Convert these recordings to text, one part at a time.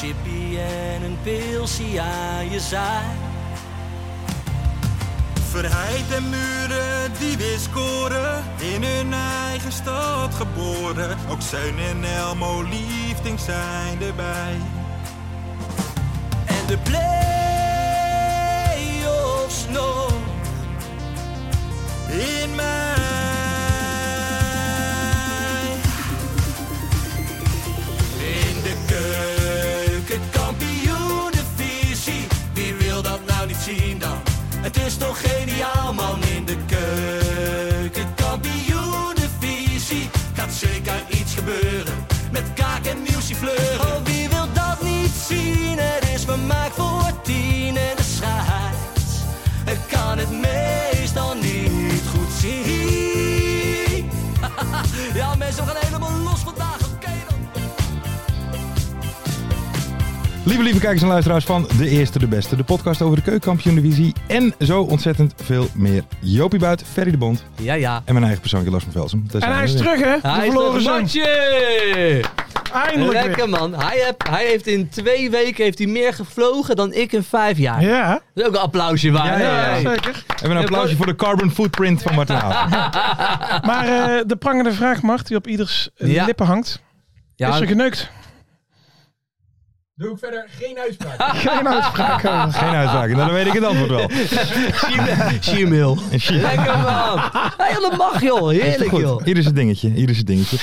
Chippy en een pilsie aan je zaai. Verheid en muren die weer scoren, in hun eigen stad geboren. Ook Zeun en Elmo liefding zijn erbij. En de play-offs nog In mij. Het is toch geniaal man in de keuken, kampioenenvisie. Gaat zeker iets gebeuren met kaak en nieuwsie fleuren. Oh, wie wil dat niet zien? Het is vermaakt voor tien en de scheids. Ik kan het Lieve, lieve kijkers en luisteraars van De Eerste, De Beste. De podcast over de keukenkampioen-divisie en zo ontzettend veel meer. Jopie Buit, Ferry de Bond Ja, ja. en mijn eigen persoonlijke Lars van Velsen. Daar En hij is terug, hè? Hij de verloren zoon. Eindelijk Lekker man. Hij, heb, hij heeft in twee weken heeft hij meer gevlogen dan ik in vijf jaar. Ja, Dat is ook een applausje waard. Ja, ja, ja, ja. zeker. Even een applausje voor de carbon footprint van Martin. Maar eh, de prangende vraag, Mart, die op ieders Ja. lippen hangt. Ja, Is er geneukt? Doe ik verder geen uitspraak. Geen uitspraak. Geen uitspraak, nou, dan weet ik het antwoord wel. Gmail. Lekker man. Hey, dat mag joh. Is Heerlijk joh. Ieder zijn dingetje, ieder zijn dingetje.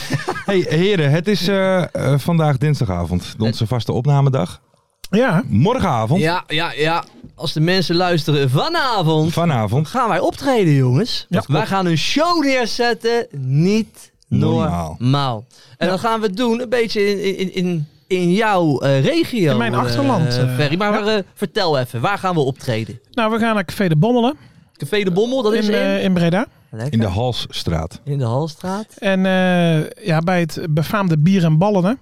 hey, heren, het is eh, eh, vandaag dinsdagavond, onze vaste opnamedag. Ja, Morgenavond, Ja, ja, ja. Als de mensen luisteren vanavond, vanavond, gaan wij optreden jongens. Ja. wij gaan een show neerzetten. Niet Normaal. normaal. En dan gaan we het doen een beetje in, in, in, in jouw eh, regio. In mijn eh, achterland, eh, Ferry. Maar ja. eh, vertel even, waar gaan we optreden? nou we gaan naar Café de Bommelen Café de Bommel, dat is in, in, in Breda. Lekker. in de Halsstraat. in de Halstraat. En eh, ja, bij het befaamde bier en ballen. hè.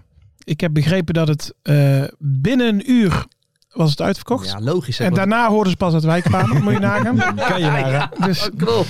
Ik heb begrepen dat het eh, binnen een uur was het uitverkocht. Ja, logisch. hè, en daarna hoorden ze pas dat wij kwamen. Moet je nagaan. Kan je nagaan. Dus Dat klopt.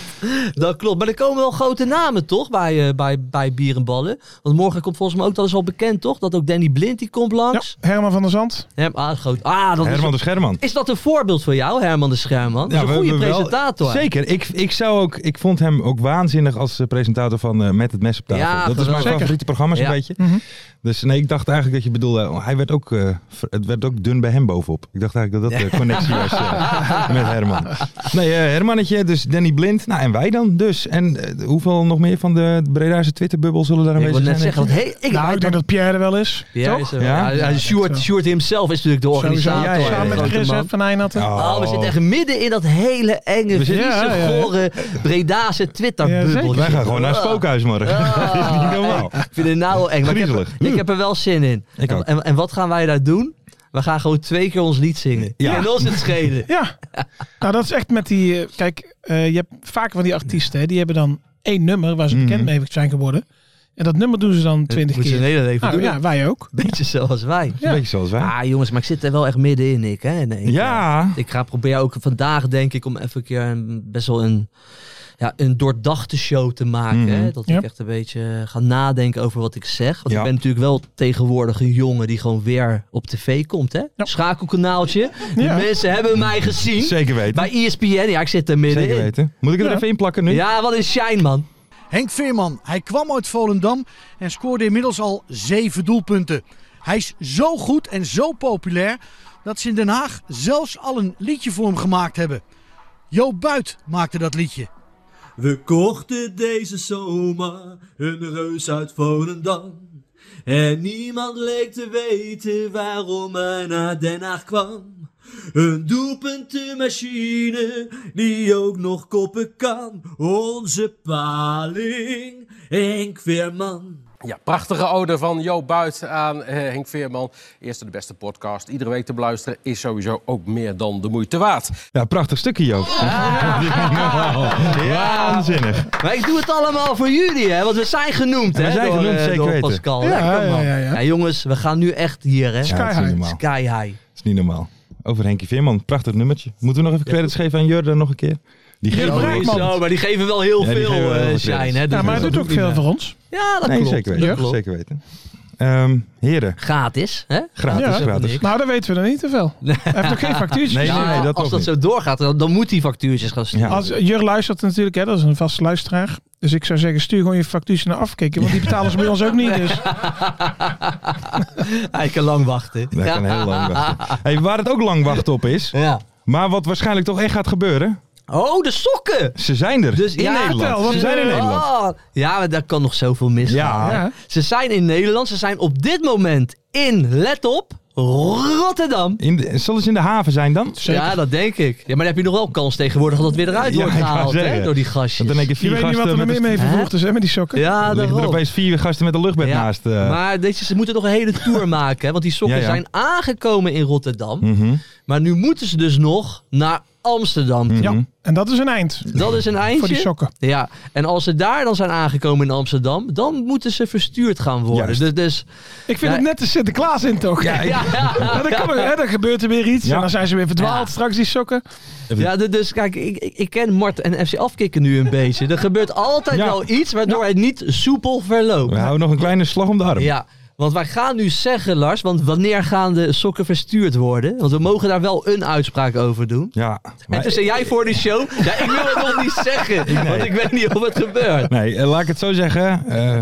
Dat klopt. Maar er komen wel grote namen toch bij, eh, bij, bij Bier en Ballen. Want morgen komt volgens mij ook, dat is al bekend toch? Dat ook Danny Blind die komt ja, langs. Herman van der Zand. Ja. ah, groot. Ah, dat Herman de is, Scherman. is dat een voorbeeld voor jou, Herman de Scherman? Dat is een goede we wel- presentator. zeker. Ik, ik, zou ook, ik vond hem ook waanzinnig als eh, presentator van eh, Met het Mes op tafel. Ja, dat is mijn favoriete programma zo'n Ja. beetje. Mhm. Dus nee, ik dacht eigenlijk dat je bedoelde, oh, hij werd ook, eh, het werd ook dun bij hem Ik dacht eigenlijk dat dat de connectie was eh, met Herman. Nee, eh, Hermannetje, dus Danny Blind. Nou, en wij dan dus. En eh, hoeveel nog meer van de Bredaarse Twitterbubbel zullen daar Ik aanwezig wil net zijn? zeggen, want, hey, ik Nou, ik denk dat Pierre er wel is. Pierre toch? is er- Ja? ja, ja, Sjoerd, zo. Sjoerd himself is natuurlijk de organisator. Ja, ja, ja, Samen met Chris man. van Eijnatten. Oh, we Oh. zitten echt midden in dat hele enge, Friese, Ja, ja, ja. gore, Bredaanse Ja, Twitter-bubbel. Wij gaan gewoon naar het Ah. spookhuis morgen. Ah, Niet normaal. Ik vind het nou wel eng. Maar ik, heb, ik heb er wel zin in. Ik en, ook. en, en wat gaan wij daar doen? We gaan gewoon twee keer ons lied zingen. Ja. En ons het schelen. Ja, nou dat is echt met die... eh, Kijk, eh, je hebt vaker van die artiesten, hè, die hebben dan één nummer waar ze bekend Mhm. mee zijn geworden. En dat nummer doen ze dan twintig ze keer. een hele leven Nou doen. ja, wij ook. Beetje zoals wij. Een beetje zoals wij. Ah jongens, maar ik zit er wel echt middenin, ik. Hè? Nee, ik, ja. eh, Ik ga proberen ook vandaag, denk ik, om even een keer een, best wel een, ja, een doordachte show te maken. Mhm. Hè? Dat Ja. ik echt een beetje ga nadenken over wat ik zeg. Want Ja. ik ben natuurlijk wel tegenwoordig een jongen die gewoon weer op tv komt. Hè? Schakelkanaaltje. De Ja. mensen hebben mij gezien. Zeker weten. Bij ESPN. Ja, ik zit er middenin. Zeker weten. Moet ik er Ja. even in plakken nu? Ja, wat een shine, man. Henk Veerman, hij kwam uit Volendam en scoorde inmiddels al zeven doelpunten. Hij is zo goed en zo populair dat ze in Den Haag zelfs al een liedje voor hem gemaakt hebben. Jo Buit maakte dat liedje. We kochten deze zomer een reus uit Volendam. En niemand leek te weten waarom hij naar Den Haag kwam. Een doelpuntenmachine die ook nog koppen kan. Onze paling, Henk Veerman. Ja, prachtige ode van Jo Buit aan eh, Henk Veerman. Eerste de beste podcast. Iedere week te beluisteren is sowieso ook meer dan de moeite waard. Ja, prachtig stukje, Joop. Waanzinnig. Maar ik doe het allemaal voor jullie, hè? Want we zijn genoemd, We hè? zijn door, genoemd, eh, zeker door weten. Pascal. Ja, ja, ja, ja. jongens, we gaan nu echt hier, hè? Ja, niet normaal. Sky high. Dat is niet normaal. Over Henkie Veerman, prachtig nummertje. Moeten we nog even credits geven aan Jurden nog een keer? Die Braakman. Zo, maar die geven wel heel Ja, die veel geven wel eh, veel shine, hè? Dus Ja, maar hij dat doet ook veel voor ons. Ja, dat Nee, klopt. zeker dat weten. klopt. Zeker weten. Ehm, heren, Gratis, hè? gratis, Ja. gratis. Nou, dat weten we er niet te veel. Hij heeft ook geen factuurtjes. Nee, Ja, nee, dat als dat niet. zo doorgaat, dan, dan moet hij factuurtjes gaan sturen. Ja. Als Jur luistert natuurlijk, hè, dat is een vaste luisteraar. Dus ik zou zeggen, stuur gewoon je factuurtjes naar afkikken. Want die betalen ze bij ons ook niet. Dus. Hij kan lang wachten. Dat kan heel lang wachten. Hey, waar het ook lang wachten op is, Ja. maar wat waarschijnlijk toch echt gaat gebeuren. Oh, de sokken! Ze zijn er. Dus in ja, Nederland. ze zijn in Nederland. Oh, ja, maar daar kan nog zoveel misgaan. Ja. hè. Ja. Ze zijn in Nederland. Ze zijn op dit moment in, let op, Rotterdam. In de, zullen ze in de haven zijn dan? Ja, dat denk ik. Ja, maar dan heb je nog wel kans tegenwoordig dat het weer eruit Ja, wordt gehaald hè, door die gastjes. Want dan denk ik Je vier weet niet wat gasten er met meer een, mee vervoerd is hè, met die sokken. Ja, er liggen er opeens vier gasten met een luchtbed Ja, naast. eh. Maar deze, ze moeten nog een hele tour maken. Hè, want die sokken Ja, ja. zijn aangekomen in Rotterdam. Mhm, Maar nu moeten ze dus nog naar Amsterdam. toe. mhm. Ja, en dat is een eind Dat is een eindje. voor die sokken. Ja, en als ze daar dan zijn aangekomen in Amsterdam, dan moeten ze verstuurd gaan worden. Juist. Dus, dus Ik vind Ja. het net de Sinterklaas in toch? Ja, ja, ja, dan, kan er, hè, dan gebeurt er weer iets. Ja. En dan zijn ze weer verdwaald Ja. straks, die sokken. ja, de- dus kijk, ik, ik, ik ken Mart en FC Afkikken nu een beetje. Er gebeurt altijd Ja. wel iets waardoor het niet soepel verloopt. We houden nog een kleine slag om de arm. Ja, want wij gaan nu zeggen, Lars, want wanneer gaan de sokken verstuurd worden? Want we mogen daar wel een uitspraak over doen. Ja, En toen zei jij voor de show, ja, ik wil het nog niet zeggen, want ik weet niet of het gebeurt. Nee, eh, laat ik het zo zeggen. eh,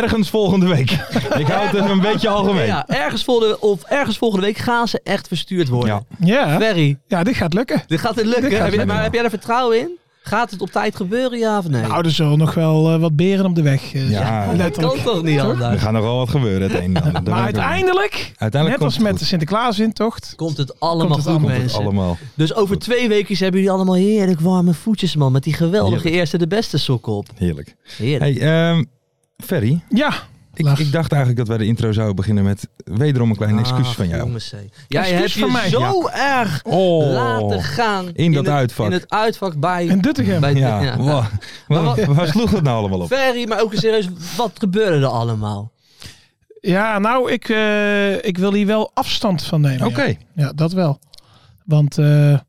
ergens volgende week. ik hou het even een beetje algemeen. Ja, ergens volgende, of ergens volgende week gaan ze echt verstuurd worden. Ja. Ja, Ferry, ja dit gaat lukken. dit gaat het lukken. Gaat Heb je, lukken. maar heb jij er vertrouwen in? Gaat het op tijd gebeuren, ja of nee? Nou, er zullen nog wel eh, wat beren op de weg eh, Ja, zijn. dat letterlijk. kan toch niet Er anders? gaat nog wel wat gebeuren, het een en ander. Dat Maar uiteindelijk, Uiteindelijk net komt als het met goed. de Sinterklaas-intocht, Komt het allemaal Komt het goed, allemaal Komt het mensen. allemaal. Dus over twee weken hebben jullie allemaal heerlijk warme voetjes, man. Met die geweldige Heerlijk. eerste de beste sokken op. Heerlijk. Heerlijk. Hey, ehm, Ferry, ja, ik, ik dacht eigenlijk dat wij de intro zouden beginnen met wederom een klein excuus Ah, van jou. Jongens, hé. Jij Excuus hebt je van mij. zo erg Oh. laten gaan In dat het, uitvak. In het uitvak bij... in Doetinchem. bij Ja, ja. wa- wa- wat- waar sloeg het nou allemaal op? Ferry, maar ook serieus, wat gebeurde er allemaal? Ja, nou, ik, eh, ik wil hier wel afstand van nemen. Oké. Ja, ja dat wel. Want... eh, En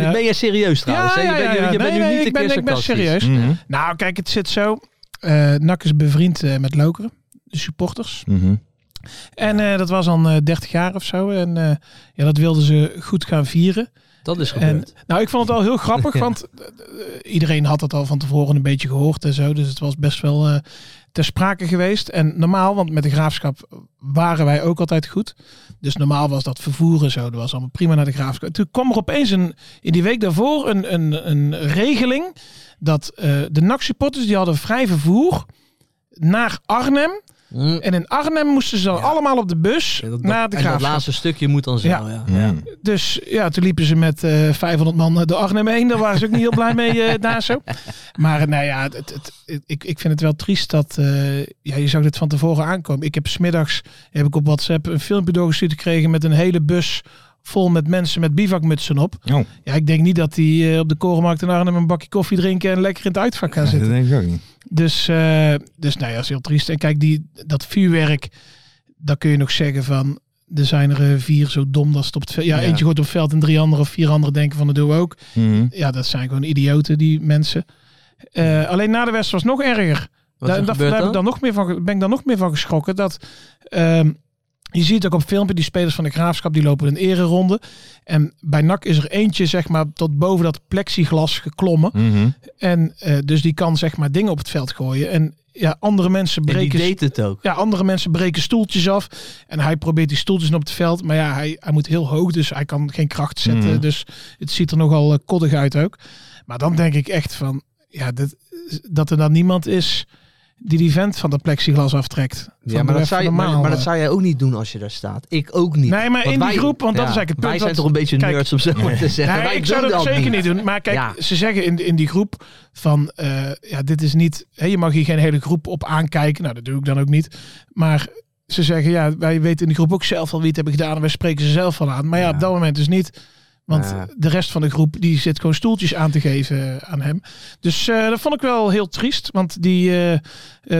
nou, ben je serieus trouwens? hè? ja, je bent, ja, je- ja. je bent Nee, nu nee, niet ik een ben- keer ik ben serieus. Mhm, Nou, kijk, het zit zo. Eh NAC is bevriend eh, met Lokeren, de supporters. mhm. En eh, dat was dan eh 30 jaar of zo. En eh, ja, dat wilden ze goed gaan vieren. Dat is En, gebeurd. nou, ik vond het al heel grappig, Ja. want iedereen had het al van tevoren een beetje gehoord en zo. Dus het was best wel eh, ter sprake geweest. En normaal, want met de graafschap waren wij ook altijd goed. Dus normaal was dat vervoer en zo. Dat was allemaal prima naar de graafschap. Toen kwam er opeens een, in die week daarvoor een, een, een regeling dat eh, de NAC-supporters die hadden vrij vervoer naar Arnhem. Mm. En in Arnhem moesten ze dan allemaal op de bus Ja, dat- naar de en dat laatste stukje moet dan zo, Ja. ja. Ja. Dus ja, toen liepen ze met eh 500 man door Arnhem heen. Daar waren ze ook niet heel blij mee eh, daar zo. Maar nou ja, het, het, het- ik, ik vind het wel triest dat... eh, ja, je zag dit van tevoren aankomen. Ik heb smiddags heb ik op WhatsApp een filmpje doorgestuurd gekregen... met een hele bus vol met mensen met bivakmutsen op. Oh, Ja, ik denk niet dat die eh, op de Korenmarkt in Arnhem een bakje koffie drinken... en lekker in het uitvak gaan dat zitten. denk ik ook niet. Dus, eh, dus nou ja, dat is heel triest. En kijk, die, dat vuurwerk, daar kun je nog zeggen van... Er zijn er eh, vier zo dom dat ze het op het veld... Ja, Ja. eentje gooit op het veld en drie anderen of vier anderen denken van dat doen we ook. Mhm. Ja, dat zijn gewoon idioten, die mensen. Eh, alleen na de wedstrijd was het nog erger. Wat Daar, is er daar, gebeurd daar heb ik dan? dan nog meer van, ben ik dan nog meer van geschrokken. Dat, ehm, je ziet ook op filmpje, die spelers van de Graafschap, die lopen een ereronde. En bij NAC is er eentje, zeg maar, tot boven dat plexiglas geklommen. Mhm. En eh, dus die kan, zeg maar, dingen op het veld gooien. En ja, andere mensen En die breken... deed het ook. Ja, andere mensen breken stoeltjes af. En hij probeert die stoeltjes op het veld. Maar ja, hij, hij moet heel hoog, dus hij kan geen kracht zetten. Mhm. Dus het ziet er nogal eh, koddig uit ook. Maar dan denk ik echt van, ja, dat, dat er dan niemand is die die vent van de plexiglas aftrekt. Ja, maar dat, zou je, maar, maar dat zou jij ook niet doen als je daar staat. Ik ook niet. Nee, maar Want in die groep, want dat ja, is eigenlijk het punt. Wij zijn toch een beetje kijk, nerds om zo maar te zeggen. Nee, wij ik zou dat dat zeker niet doen. Maar kijk, Ja. ze zeggen in, in die groep van, eh, ja, dit is niet, hè, je mag hier geen hele groep op aankijken. Nou, dat doe ik dan ook niet. Maar ze zeggen, ja, wij weten in die groep ook zelf al wie het hebben gedaan. En wij spreken ze zelf al aan. Maar ja, op dat moment dus niet. Want Ja. de rest van de groep, die zit gewoon stoeltjes aan te geven aan hem. Dus eh, dat vond ik wel heel triest. Want die, eh, eh,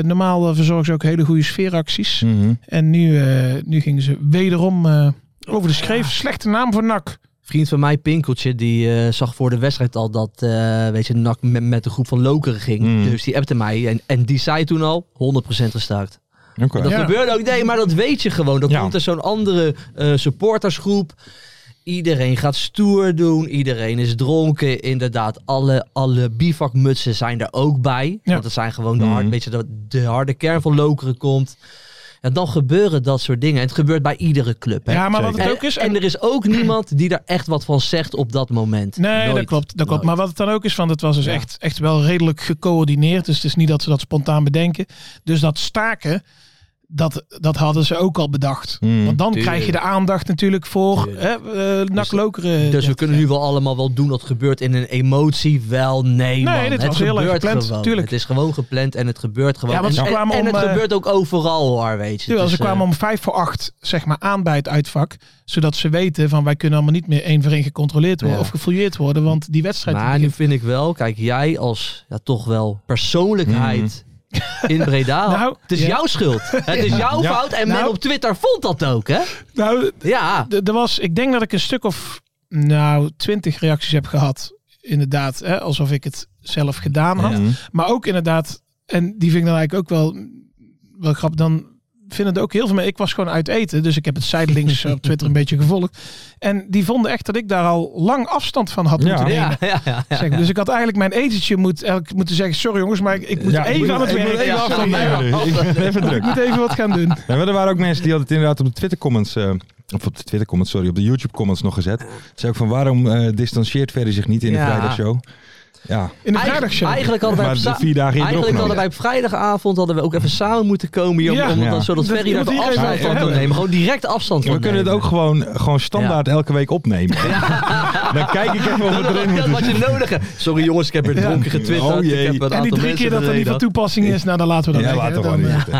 normaal verzorgen ze ook hele goede sfeeracties. Mhm. En nu, nu gingen ze wederom over de schreef. Slechte naam voor NAC. Vriend van mij, Pinkeltje, die zag voor de wedstrijd al dat weet je, NAC met, met de groep van Lokeren ging. Mm. Dus die appte mij en, en die zei toen al 100% gestart. Oké. Dat Ja. gebeurde ook. Nee, maar dat weet je gewoon. Dan komt er zo'n andere supportersgroep. Iedereen gaat stoer doen. Iedereen is dronken. Inderdaad, alle, alle bivakmutsen zijn er ook bij. Ja. Want dat zijn gewoon de, Mhm. hard, weet je, de, de harde kern van Lokeren komt. En dan gebeuren dat soort dingen. En het gebeurt bij iedere club. Hè? Ja, maar wat het En, ook is... en er is ook niemand die daar echt wat van zegt op dat moment. Nee, dat klopt. Dat klopt. Nooit. Maar wat het dan ook is, van het was dus Ja. echt, echt wel redelijk gecoördineerd. Dus het is niet dat ze dat spontaan bedenken. Dus dat staken, dat, dat hadden ze ook al bedacht. Mm. Want dan Tuurlijk. krijg je de aandacht natuurlijk voor Tuurlijk. hè, eh, NAC Lokeren. Dus we kunnen nu wel allemaal wel doen dat gebeurt in een emotie. Wel, nee, man. dit het was heel erg gebeurt gepland, gewoon. tuurlijk. Het is gewoon gepland en het gebeurt gewoon. Ja, want en, ze en- kwamen en om, het eh, gebeurt ook overal hoor, weet je. Terwijl Dus, ze kwamen eh, om vijf voor acht zeg maar, aan bij het uitvak. Zodat ze weten van wij kunnen allemaal niet meer één voor één gecontroleerd worden Ja. of gefouilleerd worden. Want die wedstrijd... maar nu vind ik wel, kijk, jij als ja, toch wel persoonlijkheid in Breda. Nou, het is ja. jouw schuld. Het is jouw Ja. fout en Nou. men op Twitter vond dat ook, hè? nou, Ja. er was, ik denk dat ik een stuk of nou twintig reacties heb gehad. Inderdaad, hè, alsof ik het zelf gedaan had. Maar ook inderdaad, en die vind ik dan eigenlijk ook wel, wel grappig. Dan vinden er ook heel veel mee. Ik was gewoon uit eten, dus ik heb het zijdelings op Twitter een beetje gevolgd. En die vonden echt dat ik daar al lang afstand van had Ja. moeten nemen. Ja, ja, ja, ja. Zeg, dus ik had eigenlijk mijn etentje moet, eigenlijk moeten zeggen, sorry jongens, maar ik, ik moet even aan het ik moet werk. even afstand nemen even druk. Ik moet even wat gaan doen. Ja, maar er waren ook mensen die hadden het inderdaad op de Twitter comments, eh, of op de Twitter comments, sorry, op de YouTube comments nog gezet. Zei ook van waarom eh distancieert Ferry zich niet in de Ja. vrijdagshow? Ja, In de vrijdagshow. Eigenlijk hadden wij op vier dagen Eigenlijk hadden wij op vrijdagavond hadden we ook even samen moeten komen hier, om, Ja. om Ja. dan, zodat Dat Ferry daar de even afstand van kan hebben. nemen. Gewoon direct afstand van we kunnen het ook nemen. gewoon, gewoon standaard elke week opnemen. Dan kijk ik even of het erin Dat moet. wat je nodig hebt. Sorry jongens, ik heb weer dronken getwitterd. Oh, jee. ik heb een En die drie keer dat er niet van toepassing is, nou dan laten we dat Ja, weg, laat hè. toch wel Dan, niet eh, zitten.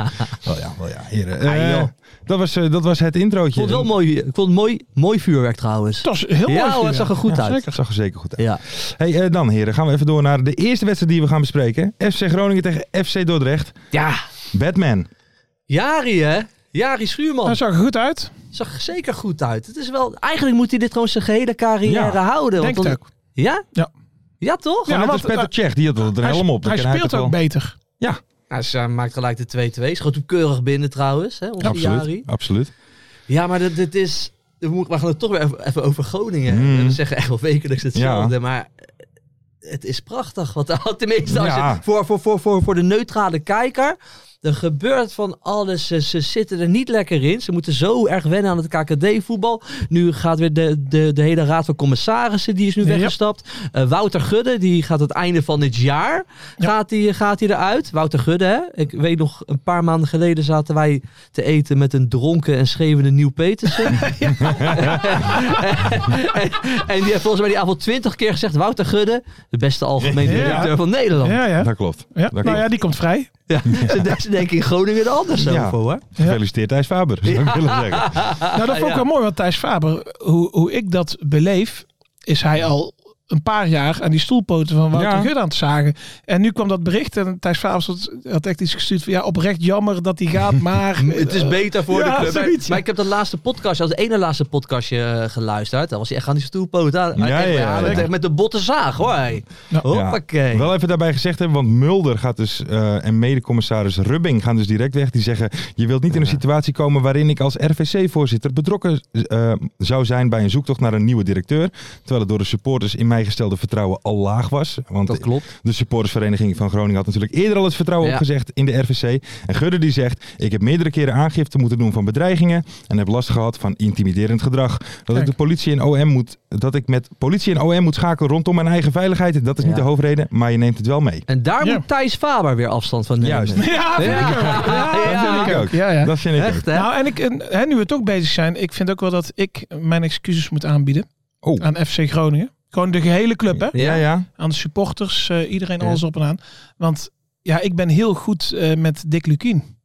Wel ja, wel ja, heren. Eh, dat, was, eh, dat was het Ik introotje. vond het wel mooi, ik vond het mooi, mooi vuurwerk trouwens. Het was heel mooi. Ja, het zag er goed Ja, uit. Zeker, zag er zeker goed uit. Ja. Hey, eh, dan heren, gaan we even door naar de eerste wedstrijd die we gaan bespreken. FC Groningen tegen FC Dordrecht. ja, Batman. Jari hè? Jari Schuurman. Hij zag er goed uit. Zag er zeker goed uit. Het is wel, eigenlijk moet hij dit gewoon zijn gehele carrière Ja, houden. Denk want het dan- ook. Ja? Ja. Ja, toch? Ja, Ja, want, als Peter eh, Tsjech, die had Hij, helm op. Dan hij speelt ook wel- beter. Nou, ze maakt gelijk de 2-2. Schoot hem keurig binnen trouwens, hè, onze Absoluut, Jari. absoluut. Ja, maar dit, dit is... We gaan het toch weer even, over Groningen. Mm. We zeggen echt wel wekelijks hetzelfde, maar het is prachtig. Want tenminste, als Ja. je, voor, voor, voor, voor, voor de neutrale kijker... Er gebeurt van alles. Ze, ze zitten er niet lekker in. Ze moeten zo erg wennen aan het KKD-voetbal. Nu gaat weer de, de, de hele raad van commissarissen, die is nu Ja. weggestapt. Eh, Wouter Gudde, die gaat het einde van dit jaar, Ja. gaat, die, gaat die eruit. Wouter Gudde, hè? Ik weet nog, een paar maanden geleden zaten wij te eten met een dronken en schreeuwende Nieuw Petersen. en, en die heeft volgens mij die avond twintig keer gezegd, Wouter Gudde, de beste algemeen Ja. directeur van Nederland. Ja, ja. Dat klopt. ja. Dat Nou klopt. ja, die komt vrij. Ja. Ze denken in Groningen er anders Ja. over, hoor. Gefeliciteerd Thijs Faber, zou ik willen zeggen. Nou, dat vond ik wel mooi, want Thijs Faber, hoe, hoe ik dat beleef, is hij al een paar jaar aan die stoelpoten van Wouter Ja. Gudde aan het zagen. En nu kwam dat bericht en Thijs Faber had- had echt iets gestuurd van ja, oprecht jammer dat hij gaat, maar... Het is beter voor Ja, de club. Maar- ik heb dat laatste podcastje, als ene laatste podcastje eh, geluisterd. Dan was hij echt aan die stoelpoot aan. Hij Ja, ja, met- ja. Met de botte zaag hoor. hij. Ja. Hoppakee. Wel even daarbij gezegd hebben, want Mulder gaat dus eh, en medecommissaris Rubbing gaan dus direct weg. Die zeggen, je wilt niet in een situatie komen waarin ik als RVC-voorzitter betrokken eh, zou zijn bij een zoektocht naar een nieuwe directeur. Terwijl het door de supporters in mijn eigen stelde vertrouwen al laag was. Want Dat klopt. de supportersvereniging van Groningen had natuurlijk eerder al het vertrouwen Ja. opgezegd in de RVC. En Gudde die zegt, ik heb meerdere keren aangifte moeten doen van bedreigingen en heb last gehad van intimiderend gedrag. Dat ik de politie en OM moet, dat ik met politie en OM moet schakelen rondom mijn eigen veiligheid. Dat is niet de hoofdreden, maar je neemt het wel mee. En daar Ja. moet Thijs Faber weer afstand van nemen. Juist. Ja, vind Ja. ik ook. Ja, Ja, dat vind ik ja. ook. Ja, ja. Dat vind ik Echt, ook. hè? Nou, en ik, en, hè, nu we toch bezig zijn, ik vind ook wel dat ik mijn excuses moet aanbieden Oh. aan FC Groningen. Gewoon de gehele club, hè? Ja, ja. Aan de supporters, eh, iedereen, Ja. alles op en aan. Want ja, ik ben heel goed eh, met Dick Lukien.